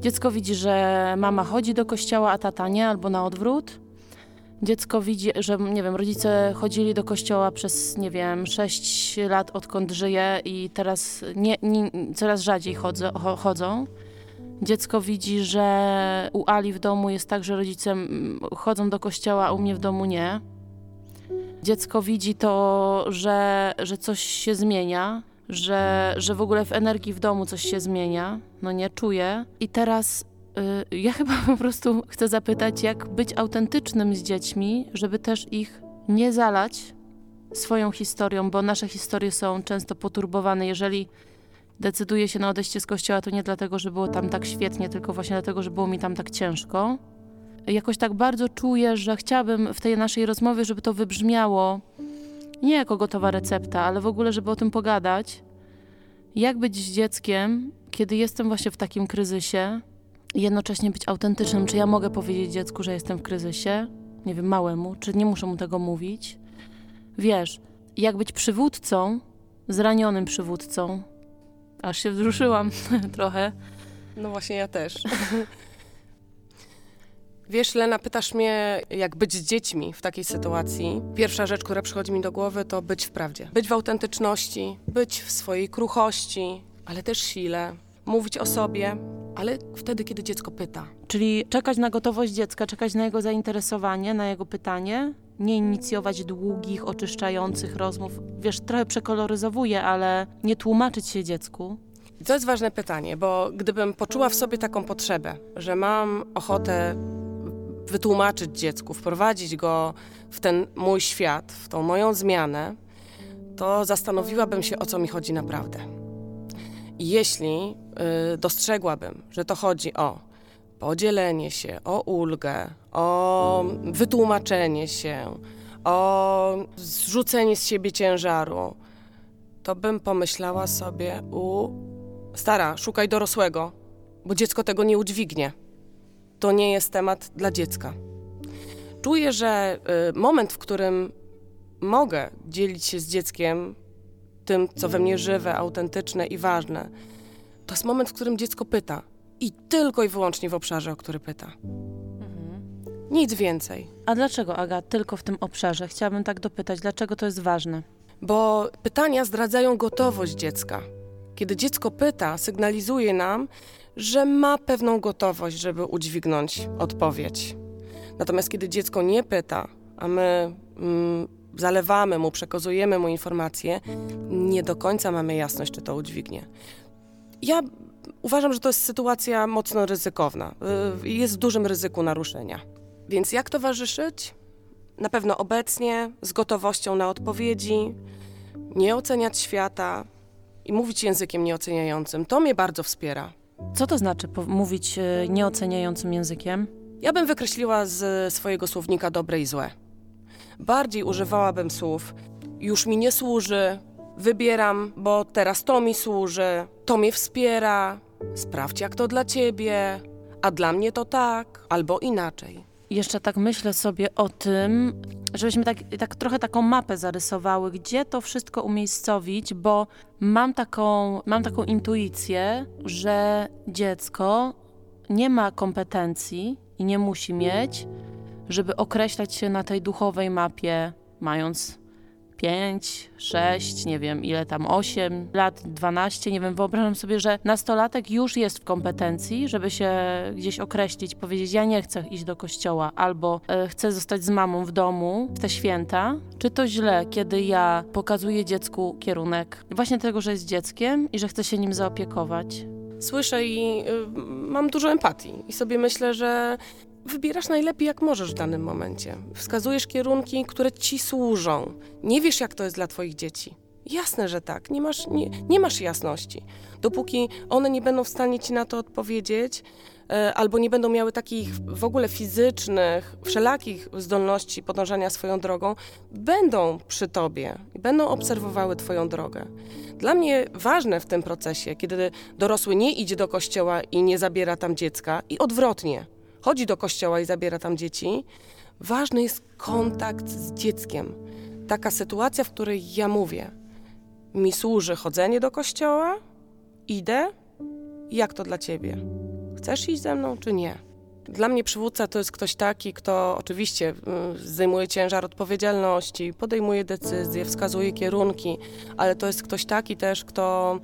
Dziecko widzi, że mama chodzi do kościoła, a tata nie, albo na odwrót. Dziecko widzi, że nie wiem, rodzice chodzili do kościoła przez, nie wiem, 6 lat odkąd żyje i teraz nie, nie, coraz rzadziej chodzą. chodzą. Dziecko widzi, że u Ali w domu jest tak, że rodzice mm, chodzą do kościoła, a u mnie w domu nie. Dziecko widzi to, że, że coś się zmienia, że, że w ogóle w energii w domu coś się zmienia. No nie czuje. I teraz y, ja chyba po prostu chcę zapytać, jak być autentycznym z dziećmi, żeby też ich nie zalać swoją historią, bo nasze historie są często poturbowane. Jeżeli decyduję się na odejście z kościoła, to nie dlatego, że było tam tak świetnie, tylko właśnie dlatego, że było mi tam tak ciężko. Jakoś tak bardzo czuję, że chciałabym w tej naszej rozmowie, żeby to wybrzmiało nie jako gotowa recepta, ale w ogóle, żeby o tym pogadać. Jak być z dzieckiem, kiedy jestem właśnie w takim kryzysie i jednocześnie być autentycznym? Czy ja mogę powiedzieć dziecku, że jestem w kryzysie? Nie wiem, małemu, czy nie muszę mu tego mówić? Wiesz, jak być przywódcą, zranionym przywódcą, Aż się wzruszyłam trochę. No właśnie, ja też. Wiesz, Lena, pytasz mnie, jak być z dziećmi w takiej sytuacji. Pierwsza rzecz, która przychodzi mi do głowy, to być w prawdzie. Być w autentyczności, być w swojej kruchości, ale też sile. Mówić o sobie, ale wtedy, kiedy dziecko pyta. Czyli czekać na gotowość dziecka, czekać na jego zainteresowanie, na jego pytanie, nie inicjować długich, oczyszczających rozmów. Wiesz, trochę przekoloryzowuję, ale nie tłumaczyć się dziecku. To jest ważne pytanie, bo gdybym poczuła w sobie taką potrzebę, że mam ochotę wytłumaczyć dziecku, wprowadzić go w ten mój świat, w tą moją zmianę, to zastanowiłabym się, o co mi chodzi naprawdę. I jeśli y, dostrzegłabym, że to chodzi o podzielenie się, o ulgę, o wytłumaczenie się, o zrzucenie z siebie ciężaru, to bym pomyślała sobie, u stara, szukaj dorosłego, bo dziecko tego nie udźwignie. To nie jest temat dla dziecka. Czuję, że y, moment, w którym mogę dzielić się z dzieckiem tym, co we mnie żywe, autentyczne i ważne, to jest moment, w którym dziecko pyta. I tylko i wyłącznie w obszarze, o który pyta. Nic więcej. A dlaczego, Aga, tylko w tym obszarze? Chciałabym tak dopytać, dlaczego to jest ważne? Bo pytania zdradzają gotowość dziecka. Kiedy dziecko pyta, sygnalizuje nam, że ma pewną gotowość, żeby udźwignąć odpowiedź. Natomiast kiedy dziecko nie pyta, a my mm, zalewamy mu, przekazujemy mu informacje, nie do końca mamy jasność, czy to udźwignie. Ja uważam, że to jest sytuacja mocno ryzykowna. Y, Jest w dużym ryzyku naruszenia. Więc jak towarzyszyć? Na pewno obecnie, z gotowością na odpowiedzi, nie oceniać świata i mówić językiem nieoceniającym. To mnie bardzo wspiera. Co to znaczy mówić e, nieoceniającym językiem? Ja bym wykreśliła z swojego słownika dobre i złe. Bardziej używałabym słów już mi nie służy, wybieram, bo teraz to mi służy, to mnie wspiera, sprawdź jak to dla ciebie, a dla mnie to tak, albo inaczej. Jeszcze tak myślę sobie o tym, żebyśmy tak, tak trochę taką mapę zarysowały, gdzie to wszystko umiejscowić, bo mam taką, mam taką intuicję, że dziecko nie ma kompetencji i nie musi mieć, żeby określać się na tej duchowej mapie, mając 5, 6, nie wiem ile tam, 8 lat, 12, nie wiem, wyobrażam sobie, że nastolatek już jest w kompetencji, żeby się gdzieś określić, powiedzieć, ja nie chcę iść do kościoła, albo e, chcę zostać z mamą w domu w te święta. Czy to źle, kiedy ja pokazuję dziecku kierunek właśnie tego, że jest dzieckiem i że chcę się nim zaopiekować? Słyszę i y, mam dużo empatii i sobie myślę, że wybierasz najlepiej jak możesz w danym momencie. Wskazujesz kierunki, które ci służą. Nie wiesz jak to jest dla twoich dzieci. Jasne, że tak. Nie masz, nie, nie masz jasności. Dopóki one nie będą w stanie ci na to odpowiedzieć, e, albo nie będą miały takich w ogóle fizycznych, wszelakich zdolności podążania swoją drogą, będą przy tobie będą obserwowały twoją drogę. Dla mnie ważne w tym procesie, kiedy dorosły nie idzie do kościoła i nie zabiera tam dziecka, i odwrotnie, chodzi do kościoła i zabiera tam dzieci, ważny jest kontakt z dzieckiem. Taka sytuacja, w której ja mówię, mi służy chodzenie do kościoła, idę, jak to dla ciebie? Chcesz iść ze mną, czy nie? Dla mnie przywódca to jest ktoś taki, kto oczywiście y, zdejmuje ciężar odpowiedzialności, podejmuje decyzje, wskazuje kierunki, ale to jest ktoś taki też, kto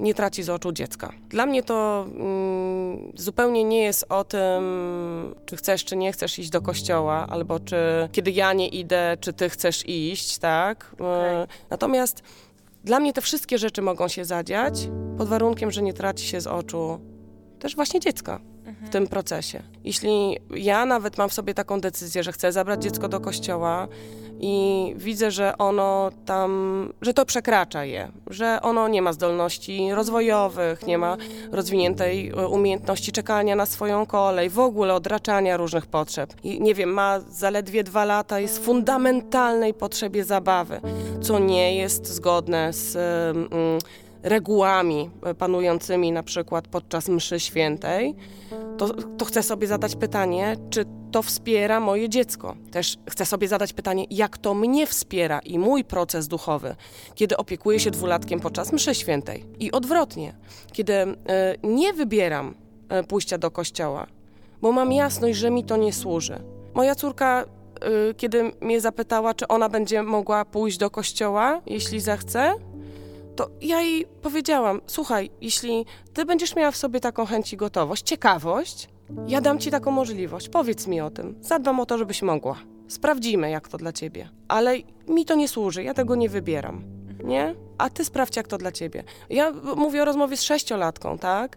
nie traci z oczu dziecka. Dla mnie to mm, zupełnie nie jest o tym, czy chcesz, czy nie chcesz iść do kościoła, albo czy kiedy ja nie idę, czy ty chcesz iść, tak? Y, Okej. Natomiast dla mnie te wszystkie rzeczy mogą się zadziać pod warunkiem, że nie traci się z oczu też właśnie dziecka w tym procesie. Jeśli ja nawet mam w sobie taką decyzję, że chcę zabrać dziecko do kościoła i widzę, że ono tam, że to przekracza je, że ono nie ma zdolności rozwojowych, nie ma rozwiniętej e, umiejętności czekania na swoją kolej, w ogóle odraczania różnych potrzeb. I nie wiem, ma zaledwie dwa lata, jest w fundamentalnej potrzebie zabawy, co nie jest zgodne z regułami panującymi na przykład podczas mszy świętej, to, to chcę sobie zadać pytanie, czy to wspiera moje dziecko. Też chcę sobie zadać pytanie, jak to mnie wspiera i mój proces duchowy, kiedy opiekuję się dwulatkiem podczas mszy świętej. I odwrotnie, kiedy e, nie wybieram e, pójścia do kościoła, bo mam jasność, że mi to nie służy. Moja córka, e, kiedy mnie zapytała, czy ona będzie mogła pójść do kościoła, jeśli zechce, to ja jej powiedziałam: Słuchaj, jeśli ty będziesz miała w sobie taką chęć i gotowość, ciekawość, ja dam ci taką możliwość. Powiedz mi o tym. Zadbam o to, żebyś mogła. Sprawdzimy, jak to dla ciebie. Ale mi to nie służy, ja tego nie wybieram. Nie? A ty sprawdź, jak to dla ciebie. Ja mówię o rozmowie z sześciolatką, tak?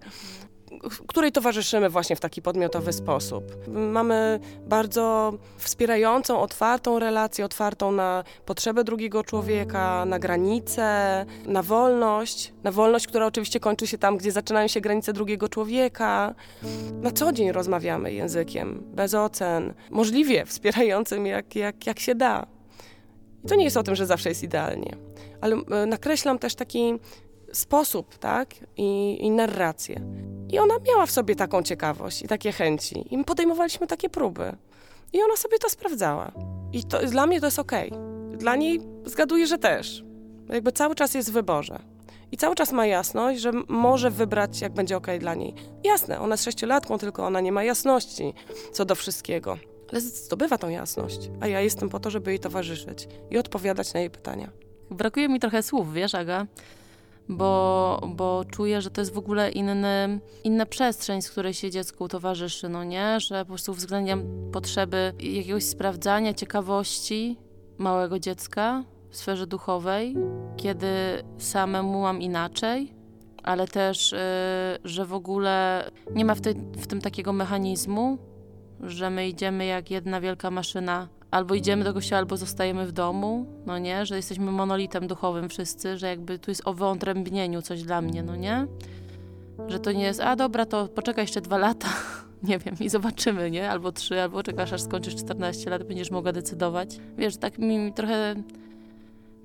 Której towarzyszymy właśnie w taki podmiotowy sposób. Mamy bardzo wspierającą, otwartą relację, otwartą na potrzebę drugiego człowieka, na granice, na wolność. Na wolność, która oczywiście kończy się tam, gdzie zaczynają się granice drugiego człowieka. Na co dzień rozmawiamy językiem, bez ocen, możliwie wspierającym, jak, jak, jak się da. I to nie jest o tym, że zawsze jest idealnie, ale e, nakreślam też taki sposób, tak, i, i narrację. I ona miała w sobie taką ciekawość i takie chęci. I my podejmowaliśmy takie próby. I ona sobie to sprawdzała. I to, dla mnie to jest okej. Dla niej zgaduję, że też. Jakby cały czas jest w wyborze. I cały czas ma jasność, że może wybrać, jak będzie okej dla niej. Jasne, ona jest sześciolatką, tylko ona nie ma jasności co do wszystkiego. ale zdobywa tą jasność, a ja jestem po to, żeby jej towarzyszyć i odpowiadać na jej pytania. Brakuje mi trochę słów, wiesz, Aga? Bo, bo czuję, że to jest w ogóle inny, inna przestrzeń, z której się dziecku towarzyszy, no nie? Że po prostu uwzględniam potrzeby jakiegoś sprawdzania, ciekawości małego dziecka w sferze duchowej, kiedy samemu mam inaczej, ale też, yy, że w ogóle nie ma w, tej, w tym takiego mechanizmu, że my idziemy jak jedna wielka maszyna albo idziemy do kościoła, albo zostajemy w domu, no nie? Że jesteśmy monolitem duchowym wszyscy, że jakby tu jest o wyodrębnieniu coś dla mnie, no nie? Że to nie jest, a dobra, to poczekaj jeszcze dwa lata, nie wiem, i zobaczymy, nie? Albo trzy, albo czekasz aż skończysz 14 lat, będziesz mogła decydować. Wiesz, tak mi trochę,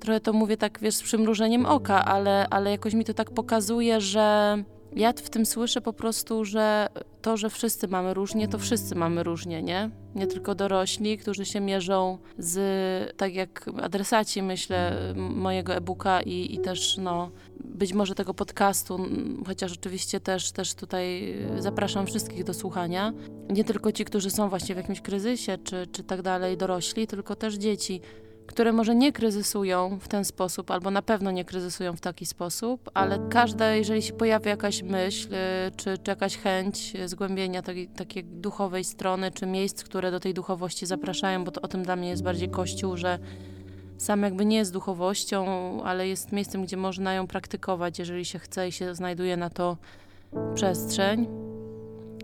trochę to mówię tak, wiesz, z przymrużeniem oka, ale, ale jakoś mi to tak pokazuje, że ja w tym słyszę po prostu, że to, że wszyscy mamy różnie, to wszyscy mamy różnie, nie? Nie tylko dorośli, którzy się mierzą z, tak jak adresaci, myślę, mojego e-booka i, i też, no, być może tego podcastu, chociaż oczywiście też, też tutaj zapraszam wszystkich do słuchania. Nie tylko ci, którzy są właśnie w jakimś kryzysie, czy, czy tak dalej, dorośli, tylko też dzieci które może nie kryzysują w ten sposób, albo na pewno nie kryzysują w taki sposób, ale każda, jeżeli się pojawia jakaś myśl, y, czy, czy jakaś chęć zgłębienia takiej, takiej duchowej strony, czy miejsc, które do tej duchowości zapraszają, bo to o tym dla mnie jest bardziej Kościół, że sam jakby nie jest duchowością, ale jest miejscem, gdzie można ją praktykować, jeżeli się chce i się znajduje na to przestrzeń,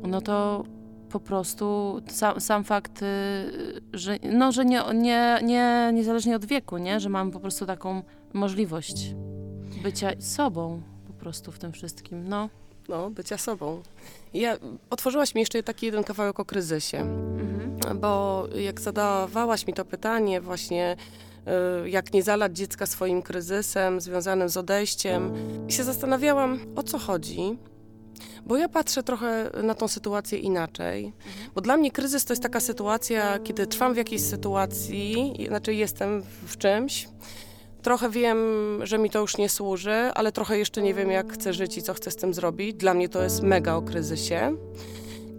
no to po prostu sam, sam fakt, y, że, no, że nie, nie, nie, niezależnie od wieku, nie? że mam po prostu taką możliwość bycia sobą po prostu w tym wszystkim. No, no bycia sobą. Ja, otworzyłaś mi jeszcze taki jeden kawałek o kryzysie, mhm. bo jak zadawałaś mi to pytanie właśnie, y, jak nie zalać dziecka swoim kryzysem związanym z odejściem, i się zastanawiałam, o co chodzi. Bo ja patrzę trochę na tą sytuację inaczej. Bo dla mnie kryzys to jest taka sytuacja, kiedy trwam w jakiejś sytuacji, znaczy jestem w czymś. Trochę wiem, że mi to już nie służy, ale trochę jeszcze nie wiem, jak chcę żyć i co chcę z tym zrobić. Dla mnie to jest mega o kryzysie.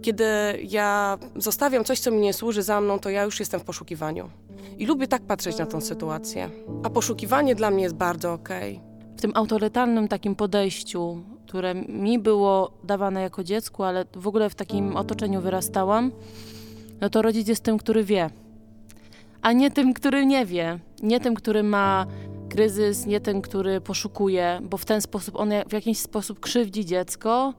Kiedy ja zostawiam coś, co mi nie służy za mną, to ja już jestem w poszukiwaniu. I lubię tak patrzeć na tą sytuację. A poszukiwanie dla mnie jest bardzo okej. Okay. W tym autorytarnym takim podejściu które mi było dawane jako dziecku, ale w ogóle w takim otoczeniu wyrastałam, no to rodzic jest tym, który wie, a nie tym, który nie wie, nie tym, który ma kryzys, nie ten, który poszukuje, bo w ten sposób on w jakiś sposób krzywdzi dziecko,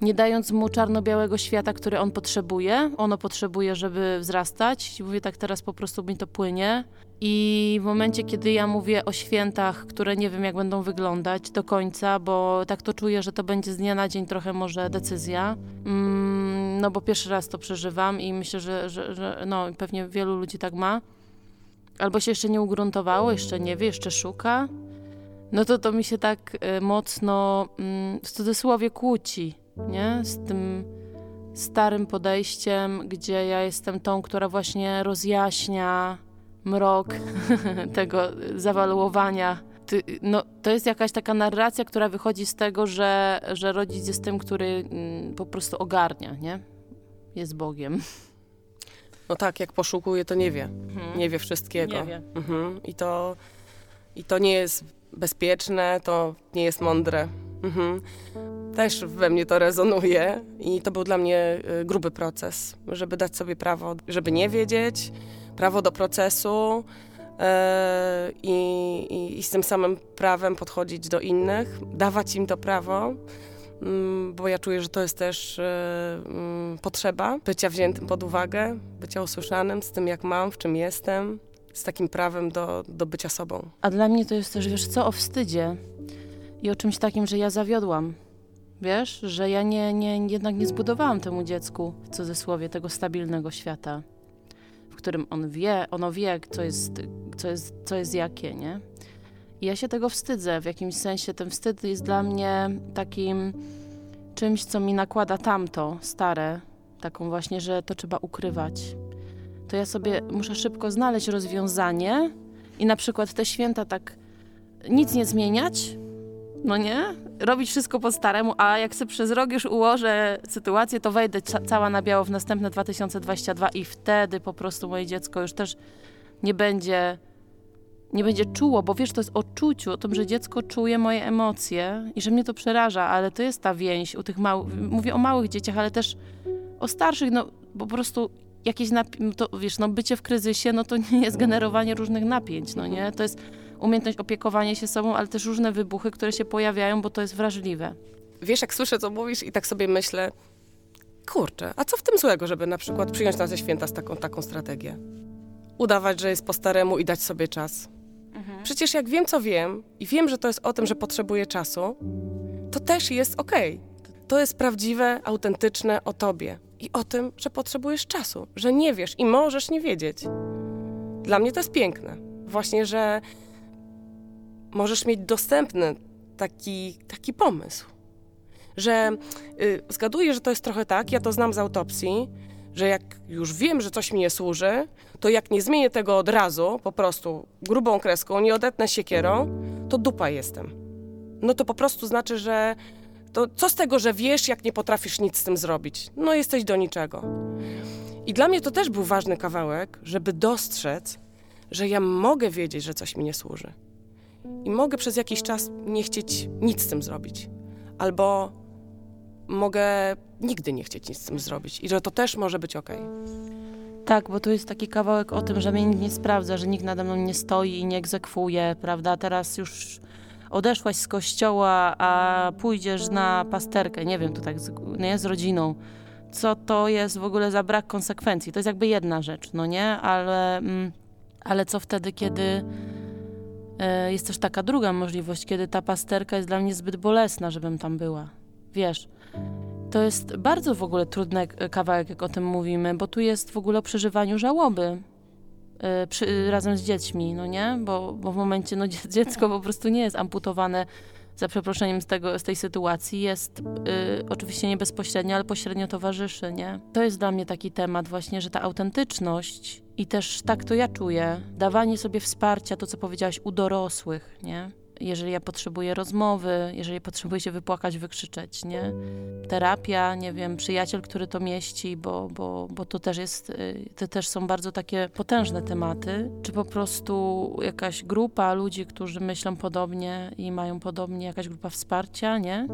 nie dając mu czarno-białego świata, który on potrzebuje. Ono potrzebuje, żeby wzrastać. Mówię tak teraz po prostu mi to płynie. I w momencie, kiedy ja mówię o świętach, które nie wiem, jak będą wyglądać do końca, bo tak to czuję, że to będzie z dnia na dzień trochę może decyzja. Mm, no bo pierwszy raz to przeżywam i myślę, że, że, że no, pewnie wielu ludzi tak ma. Albo się jeszcze nie ugruntowało, jeszcze nie wie, jeszcze szuka. No to to mi się tak y, mocno mm, w cudzysłowie kłóci, nie? Z tym starym podejściem, gdzie ja jestem tą, która właśnie rozjaśnia mrok tego zawaluowania. No, to jest jakaś taka narracja, która wychodzi z tego, że, że rodzic jest tym, który mm, po prostu ogarnia, nie? Jest Bogiem. No tak, jak poszukuje, to nie wie. Mhm. Nie wie wszystkiego. Nie wie. Mhm. I, to, I to nie jest bezpieczne, to nie jest mądre. Mhm. Też we mnie to rezonuje i to był dla mnie y, gruby proces, żeby dać sobie prawo, żeby nie wiedzieć, prawo do procesu e, i, i, i z tym samym prawem podchodzić do innych, dawać im to prawo mm, bo ja czuję, że to jest też e, mm, potrzeba bycia wziętym pod uwagę, bycia usłyszanym z tym, jak mam, w czym jestem, z takim prawem do, do bycia sobą. A dla mnie to jest też, wiesz co, o wstydzie i o czymś takim, że ja zawiodłam. Wiesz, że ja nie, nie, jednak nie zbudowałam temu dziecku, w cudzysłowie, tego stabilnego świata którym on wie, ono wie, co jest, co jest, co jest jakie, nie? I ja się tego wstydzę. W jakimś sensie ten wstyd jest dla mnie takim czymś, co mi nakłada tamto, stare, taką właśnie, że to trzeba ukrywać. To ja sobie muszę szybko znaleźć rozwiązanie i na przykład te święta tak nic nie zmieniać, no nie? Robić wszystko po staremu, a jak sobie przez rok już ułożę sytuację, to wejdę ca cała na biało w następne 2022 i wtedy po prostu moje dziecko już też nie będzie nie będzie czuło, bo wiesz, to jest o czuciu, o tym, że dziecko czuje moje emocje i że mnie to przeraża, ale to jest ta więź u tych małych, mówię o małych dzieciach, ale też o starszych, no po prostu jakieś, to wiesz, no bycie w kryzysie, no to nie jest generowanie różnych napięć, no nie? To jest umiejętność opiekowania się sobą, ale też różne wybuchy, które się pojawiają, bo to jest wrażliwe. Wiesz, jak słyszę, co mówisz i tak sobie myślę, kurczę, a co w tym złego, żeby na przykład przyjąć na te święta z taką, taką strategię? Udawać, że jest po staremu i dać sobie czas. Przecież jak wiem, co wiem i wiem, że to jest o tym, że potrzebuję czasu, to też jest okej. To jest prawdziwe, autentyczne o tobie i o tym, że potrzebujesz czasu, że nie wiesz i możesz nie wiedzieć. Dla mnie to jest piękne. Właśnie, że możesz mieć dostępny taki, taki pomysł. Że y, zgaduję, że to jest trochę tak, ja to znam z autopsji, że jak już wiem, że coś mi nie służy, to jak nie zmienię tego od razu, po prostu grubą kreską, nie odetnę siekierą, to dupa jestem. No to po prostu znaczy, że to co z tego, że wiesz, jak nie potrafisz nic z tym zrobić? No jesteś do niczego. I dla mnie to też był ważny kawałek, żeby dostrzec, że ja mogę wiedzieć, że coś mi nie służy. I mogę przez jakiś czas nie chcieć nic z tym zrobić. Albo mogę nigdy nie chcieć nic z tym zrobić. I że to też może być okej. Tak, bo tu jest taki kawałek o tym, że mnie nikt nie sprawdza, że nikt nade mną nie stoi i nie egzekwuje, prawda? Teraz już odeszłaś z kościoła, a pójdziesz na pasterkę, nie wiem, to tak nie, z rodziną. Co to jest w ogóle za brak konsekwencji? To jest jakby jedna rzecz, no nie? Ale, mm, ale co wtedy, kiedy jest też taka druga możliwość, kiedy ta pasterka jest dla mnie zbyt bolesna, żebym tam była. Wiesz, to jest bardzo w ogóle trudny k- kawałek, jak o tym mówimy, bo tu jest w ogóle o przeżywaniu żałoby y, przy, razem z dziećmi, no nie? Bo, bo w momencie, no dzie- dziecko po prostu nie jest amputowane za przeproszeniem z, tego, z tej sytuacji, jest y, oczywiście nie bezpośrednio, ale pośrednio towarzyszy, nie? To jest dla mnie taki temat właśnie, że ta autentyczność i też tak to ja czuję, dawanie sobie wsparcia, to co powiedziałaś, u dorosłych, nie? Jeżeli ja potrzebuję rozmowy, jeżeli potrzebuję się wypłakać, wykrzyczeć, nie? terapia, nie wiem, przyjaciel, który to mieści, bo, bo, bo to też jest, y, to też są bardzo takie potężne tematy, czy po prostu jakaś grupa ludzi, którzy myślą podobnie i mają podobnie, jakaś grupa wsparcia, nie?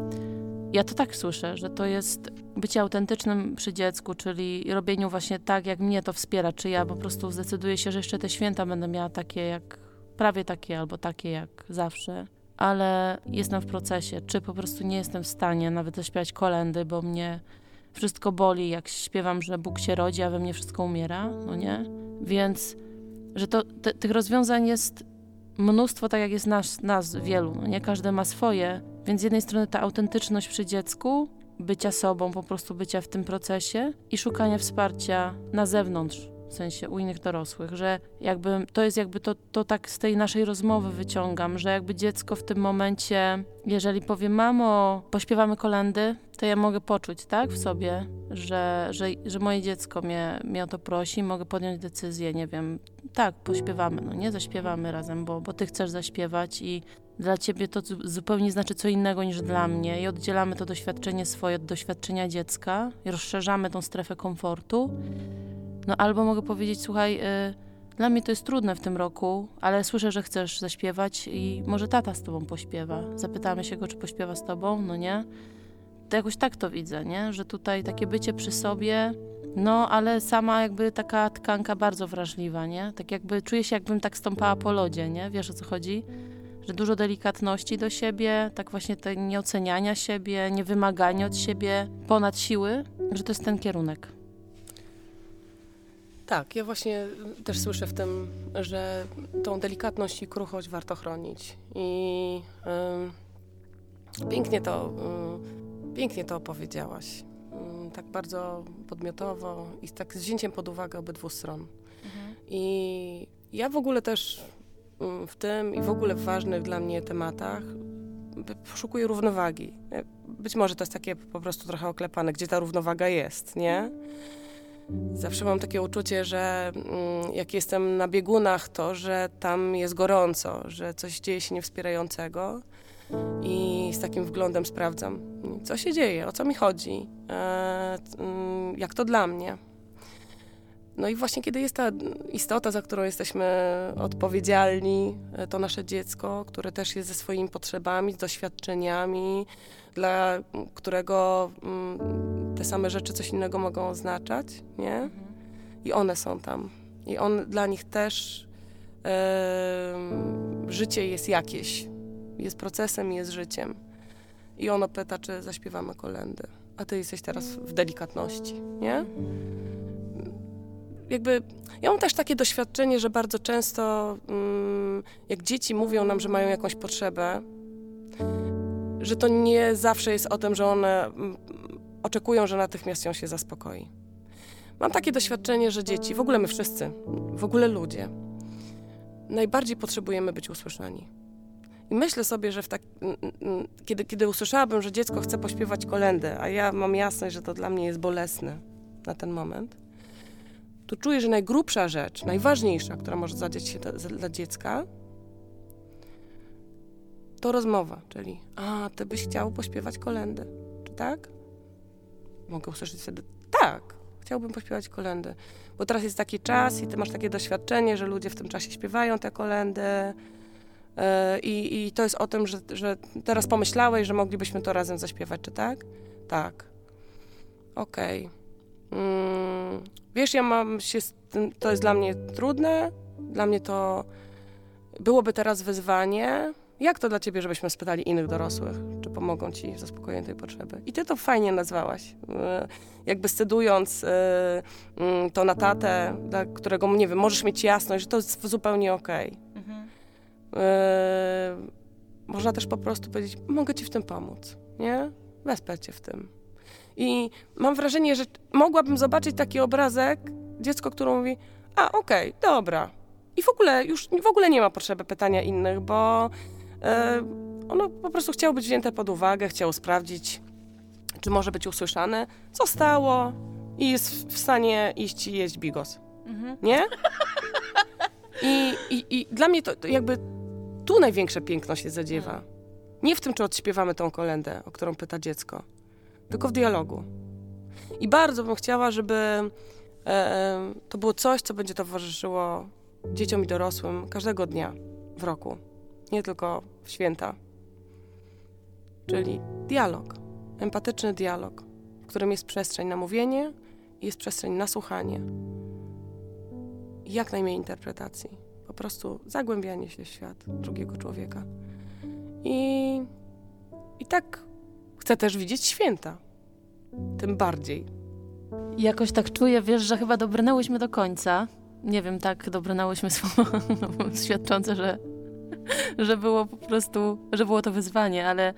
Ja to tak słyszę, że to jest bycie autentycznym przy dziecku, czyli robieniu właśnie tak, jak mnie to wspiera, czy ja po prostu zdecyduję się, że jeszcze te święta będę miała takie jak, prawie takie albo takie jak zawsze ale jestem w procesie, czy po prostu nie jestem w stanie nawet zaśpiewać kolendy, bo mnie wszystko boli, jak śpiewam, że Bóg się rodzi, a we mnie wszystko umiera, no nie? Więc, że to, te, tych rozwiązań jest mnóstwo, tak jak jest nas, nas wielu, no nie? Każdy ma swoje, więc z jednej strony ta autentyczność przy dziecku, bycia sobą, po prostu bycia w tym procesie i szukania wsparcia na zewnątrz, w sensie u innych dorosłych, że jakby to jest jakby to, to tak z tej naszej rozmowy wyciągam, że jakby dziecko w tym momencie, jeżeli powie mamo, pośpiewamy kolendy, to ja mogę poczuć, tak, w sobie, że, że, że moje dziecko mnie, mnie o to prosi, mogę podjąć decyzję, nie wiem, tak, pośpiewamy, no nie, zaśpiewamy razem, bo, bo ty chcesz zaśpiewać i dla ciebie to zu- zupełnie znaczy co innego niż dla mnie i oddzielamy to doświadczenie swoje od doświadczenia dziecka i rozszerzamy tą strefę komfortu. No albo mogę powiedzieć, słuchaj, y, dla mnie to jest trudne w tym roku, ale słyszę, że chcesz zaśpiewać i może tata z tobą pośpiewa. Zapytamy się go, czy pośpiewa z tobą, no nie? To jakoś tak to widzę, nie? Że tutaj takie bycie przy sobie, no ale sama jakby taka tkanka bardzo wrażliwa, nie? Tak jakby czuję się, jakbym tak stąpała po lodzie, nie? Wiesz o co chodzi? Że dużo delikatności do siebie, tak właśnie te nieoceniania siebie, niewymagania od siebie ponad siły, że to jest ten kierunek. Tak, ja właśnie też słyszę w tym, że tą delikatność i kruchość warto chronić. I ym, pięknie to, ym, pięknie to opowiedziałaś. Ym, tak bardzo podmiotowo i z tak z wzięciem pod uwagę obydwu stron. I ja w ogóle też ym, w tym i w ogóle w ważnych dla mnie tematach y, poszukuję równowagi. Y, Być może to jest takie po prostu trochę oklepane, gdzie ta równowaga jest, nie? Zawsze mam takie uczucie, że mm, jak jestem na biegunach, to że tam jest gorąco, że coś dzieje się niewspierającego. i z takim wglądem sprawdzam, co się dzieje, o co mi chodzi, e, mm, jak to dla mnie. No i właśnie kiedy jest ta istota, za którą jesteśmy odpowiedzialni, e, to nasze dziecko, które też jest ze swoimi potrzebami, z doświadczeniami, dla którego mm, te same rzeczy coś innego mogą oznaczać, nie? Mhm. I one są tam. I on dla nich też e, życie jest jakieś. Jest procesem, jest życiem. I ono pyta, czy zaśpiewamy kolendy. A ty jesteś teraz w delikatności, nie? Jakby, ja mam też takie doświadczenie, że bardzo często, mm, jak dzieci mówią nam, że mają jakąś potrzebę, że to nie zawsze jest o tym, że one mm, oczekują, że natychmiast ją się zaspokoi. Mam takie doświadczenie, że dzieci, w ogóle my wszyscy, w ogóle ludzie, najbardziej potrzebujemy być usłyszani. I myślę sobie, że tak, kiedy, kiedy usłyszałabym, że dziecko chce pośpiewać kolendę, a ja mam jasność, że to dla mnie jest bolesne na ten moment, to czuję, że najgrubsza rzecz, najważniejsza, która może zadziać się do, dla dziecka, to rozmowa, czyli a, ty byś chciał pośpiewać kolendę, czy tak? Mogę usłyszeć wtedy, tak, chciałbym pośpiewać kolendy. Bo teraz jest taki czas i ty masz takie doświadczenie, że ludzie w tym czasie śpiewają te kolendy. Yy, I, to jest o tym, że, że teraz pomyślałeś, że moglibyśmy to razem zaśpiewać, czy tak? Tak. Okej. Okay. Mm, wiesz, ja mam się, to jest dla mnie trudne, dla mnie to byłoby teraz wyzwanie, jak to dla ciebie, żebyśmy spytali innych dorosłych, czy pomogą ci w zaspokojeniu tej potrzeby? I ty to fajnie nazwałaś. E, jakby scedując e, mm, to na tatę, dla którego, nie wiem, możesz mieć jasność, że to jest zupełnie okej. Okay. Mhm. E, można też po prostu powiedzieć, mogę ci w tym pomóc, nie? Wesprzeć cię w tym. I mam wrażenie, że mogłabym zobaczyć taki obrazek, dziecko, które mówi, a okej, okay, dobra. I w ogóle już w ogóle nie ma potrzeby pytania innych, bo E, ono po prostu chciało być wzięte pod uwagę, chciało sprawdzić, czy może być usłyszane. Zostało i jest w stanie iść i jeść bigos. Mhm. Nie? I, i, I dla mnie to, to, jakby tu największe piękno się zadziewa. Mhm. Nie w tym, czy odśpiewamy tą kolendę, o którą pyta dziecko, tylko w dialogu. I bardzo bym chciała, żeby e, to było coś, co będzie towarzyszyło dzieciom i dorosłym każdego dnia w roku nie tylko w święta. Czyli dialog, empatyczny dialog, w którym jest przestrzeń na mówienie i jest przestrzeń na słuchanie. I jak najmniej interpretacji. Po prostu zagłębianie się w świat drugiego człowieka. I, i tak chcę też widzieć święta. Tym bardziej. Jakoś tak czuję, wiesz, że chyba dobrnęłyśmy do końca. Nie wiem, tak dobrnęłyśmy słowo świadczące, że że było po prostu, że było to wyzwanie, ale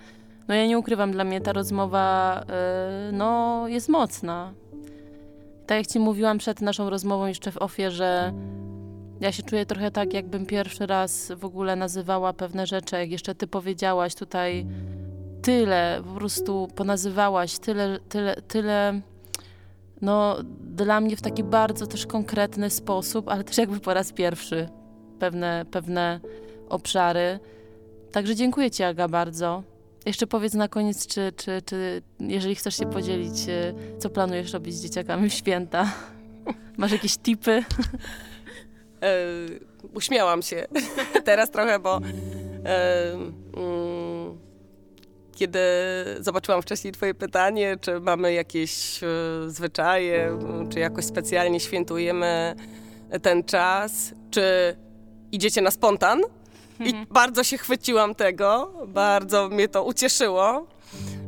no ja nie ukrywam, dla mnie ta rozmowa yy, no, jest mocna. Tak jak ci mówiłam przed naszą rozmową jeszcze w ofie, że ja się czuję trochę tak, jakbym pierwszy raz w ogóle nazywała pewne rzeczy, jak jeszcze ty powiedziałaś tutaj tyle, po prostu ponazywałaś tyle, tyle, tyle no dla mnie w taki bardzo też konkretny sposób, ale też jakby po raz pierwszy pewne, pewne obszary. Także dziękuję Ci, Aga, bardzo. Jeszcze powiedz na koniec, czy, czy, czy jeżeli chcesz się podzielić, y, co planujesz robić z dzieciakami w święta? Masz jakieś tipy? E, uśmiałam się teraz trochę, bo e, mm, kiedy zobaczyłam wcześniej Twoje pytanie, czy mamy jakieś e, zwyczaje, czy jakoś specjalnie świętujemy ten czas, czy idziecie na spontan, i mhm. bardzo się chwyciłam tego, bardzo mnie to ucieszyło,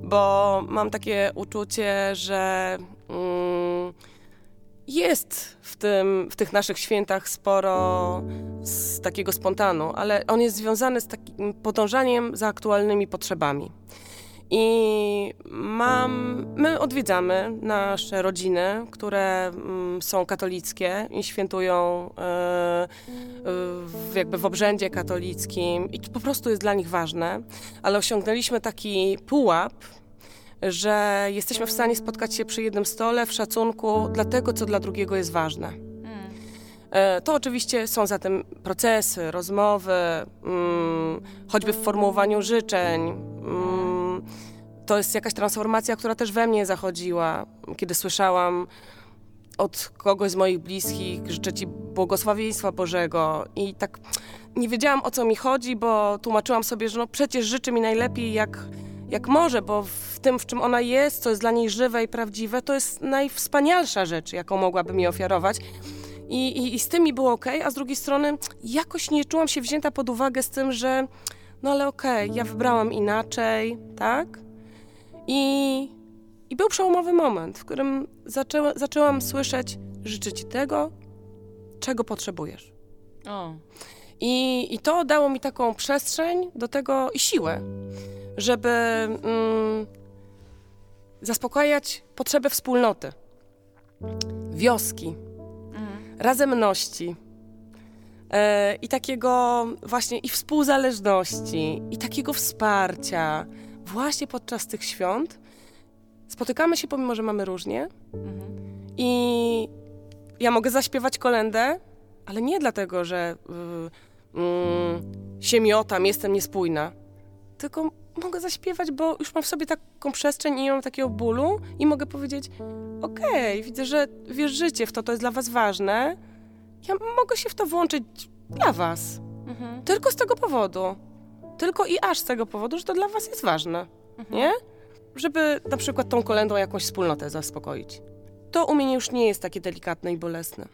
bo mam takie uczucie, że mm, jest w, tym, w tych naszych świętach sporo z takiego spontanu, ale on jest związany z takim podążaniem za aktualnymi potrzebami. I mam, my odwiedzamy nasze rodziny, które mm, są katolickie i świętują e, jakby w obrzędzie katolickim i to po prostu jest dla nich ważne, ale osiągnęliśmy taki pułap, że jesteśmy w stanie spotkać się przy jednym stole w szacunku dla tego, co dla drugiego jest ważne. E, To oczywiście są zatem procesy, rozmowy, mm, choćby w formułowaniu życzeń. Mm, to jest jakaś transformacja, która też we mnie zachodziła, kiedy słyszałam od kogoś z moich bliskich, życzę Ci błogosławieństwa Bożego i tak nie wiedziałam o co mi chodzi, bo tłumaczyłam sobie, że no przecież życzy mi najlepiej jak, jak może, bo w tym, w czym ona jest, co jest dla niej żywe i prawdziwe, to jest najwspanialsza rzecz, jaką mogłaby mi ofiarować. I, i, I z tym mi było ok, a z drugiej strony jakoś nie czułam się wzięta pod uwagę z tym, że no ale okej, ja wybrałam inaczej, tak? I, I był przełomowy moment, w którym zaczęła, zaczęłam słyszeć, życzę ci tego, czego potrzebujesz. O. I, I to dało mi taką przestrzeń do tego i siłę, żeby mm, zaspokajać potrzeby wspólnoty, wioski, razemności e, i takiego właśnie i współzależności, i takiego wsparcia właśnie podczas tych świąt. Spotykamy się, pomimo że mamy różnie, i ja mogę zaśpiewać kolendę, ale nie dlatego, że y, mm, się miotam, jestem niespójna, tylko mogę zaśpiewać, bo już mam w sobie taką przestrzeń i nie mam takiego bólu i mogę powiedzieć, okej, widzę, że wierzycie w to, to jest dla was ważne, ja mogę się w to włączyć dla was. Mhm. Tylko z tego powodu. Tylko i aż z tego powodu, że to dla was jest ważne, nie? Żeby na przykład tą kolendą jakąś wspólnotę zaspokoić. To u mnie już nie jest takie delikatne i bolesne.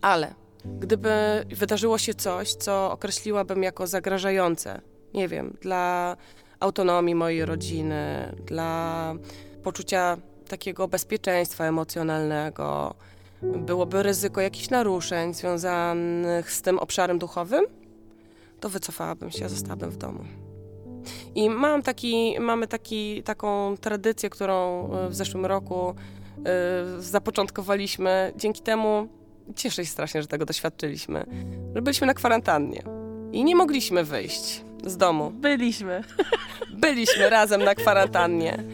Ale gdyby wydarzyło się coś, co określiłabym jako zagrażające, nie wiem, dla autonomii mojej rodziny, dla poczucia takiego bezpieczeństwa emocjonalnego, byłoby ryzyko jakichś naruszeń związanych z tym obszarem duchowym, to wycofałabym się, zostałabym w domu. I mam taki, mamy taki, taką tradycję, którą e, w zeszłym roku y, zapoczątkowaliśmy. Dzięki temu cieszę się strasznie, że tego doświadczyliśmy, że byliśmy na kwarantannie i nie mogliśmy wyjść z domu. Byliśmy. Byliśmy razem na kwarantannie.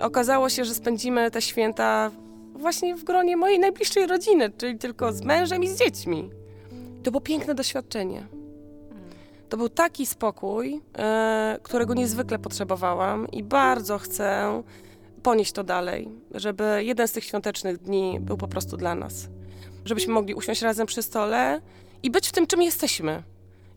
Okazało się, że spędzimy te święta właśnie w gronie mojej najbliższej rodziny, czyli tylko z mężem i z dziećmi. To było piękne doświadczenie. To był taki spokój, e, którego niezwykle potrzebowałam i bardzo chcę ponieść to dalej, żeby jeden z tych świątecznych dni był po prostu dla nas. Żebyśmy mogli usiąść razem przy stole i być w tym, czym jesteśmy.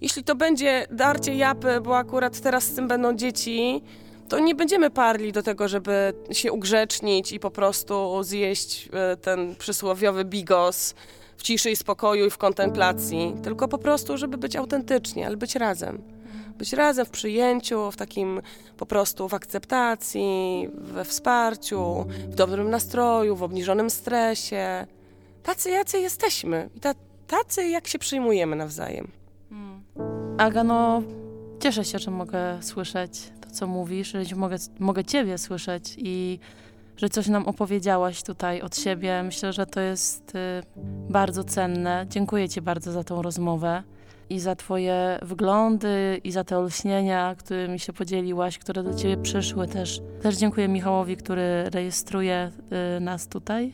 Jeśli to będzie darcie japy, bo akurat teraz z tym będą dzieci, to nie będziemy parli do tego, żeby się ugrzecznić i po prostu zjeść e, ten przysłowiowy bigos w ciszy i spokoju i w kontemplacji, tylko po prostu, żeby być autentycznie, ale być razem. Być razem w przyjęciu, w takim po prostu w akceptacji, we wsparciu, w dobrym nastroju, w obniżonym stresie. Tacy, jacy jesteśmy i ta, tacy, jak się przyjmujemy nawzajem. Aga, no cieszę się, że mogę słyszeć to, co mówisz, że mogę, mogę Ciebie słyszeć i że coś nam opowiedziałaś tutaj od siebie. Myślę, że to jest y, bardzo cenne. Dziękuję Ci bardzo za tą rozmowę i za Twoje wglądy i za te olśnienia, którymi się podzieliłaś, które do Ciebie przyszły też. Też dziękuję Michałowi, który rejestruje y, nas tutaj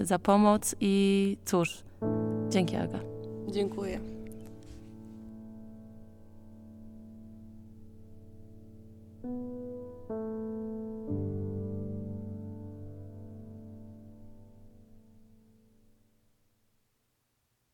y, za pomoc i cóż, dzięki Aga. Dziękuję.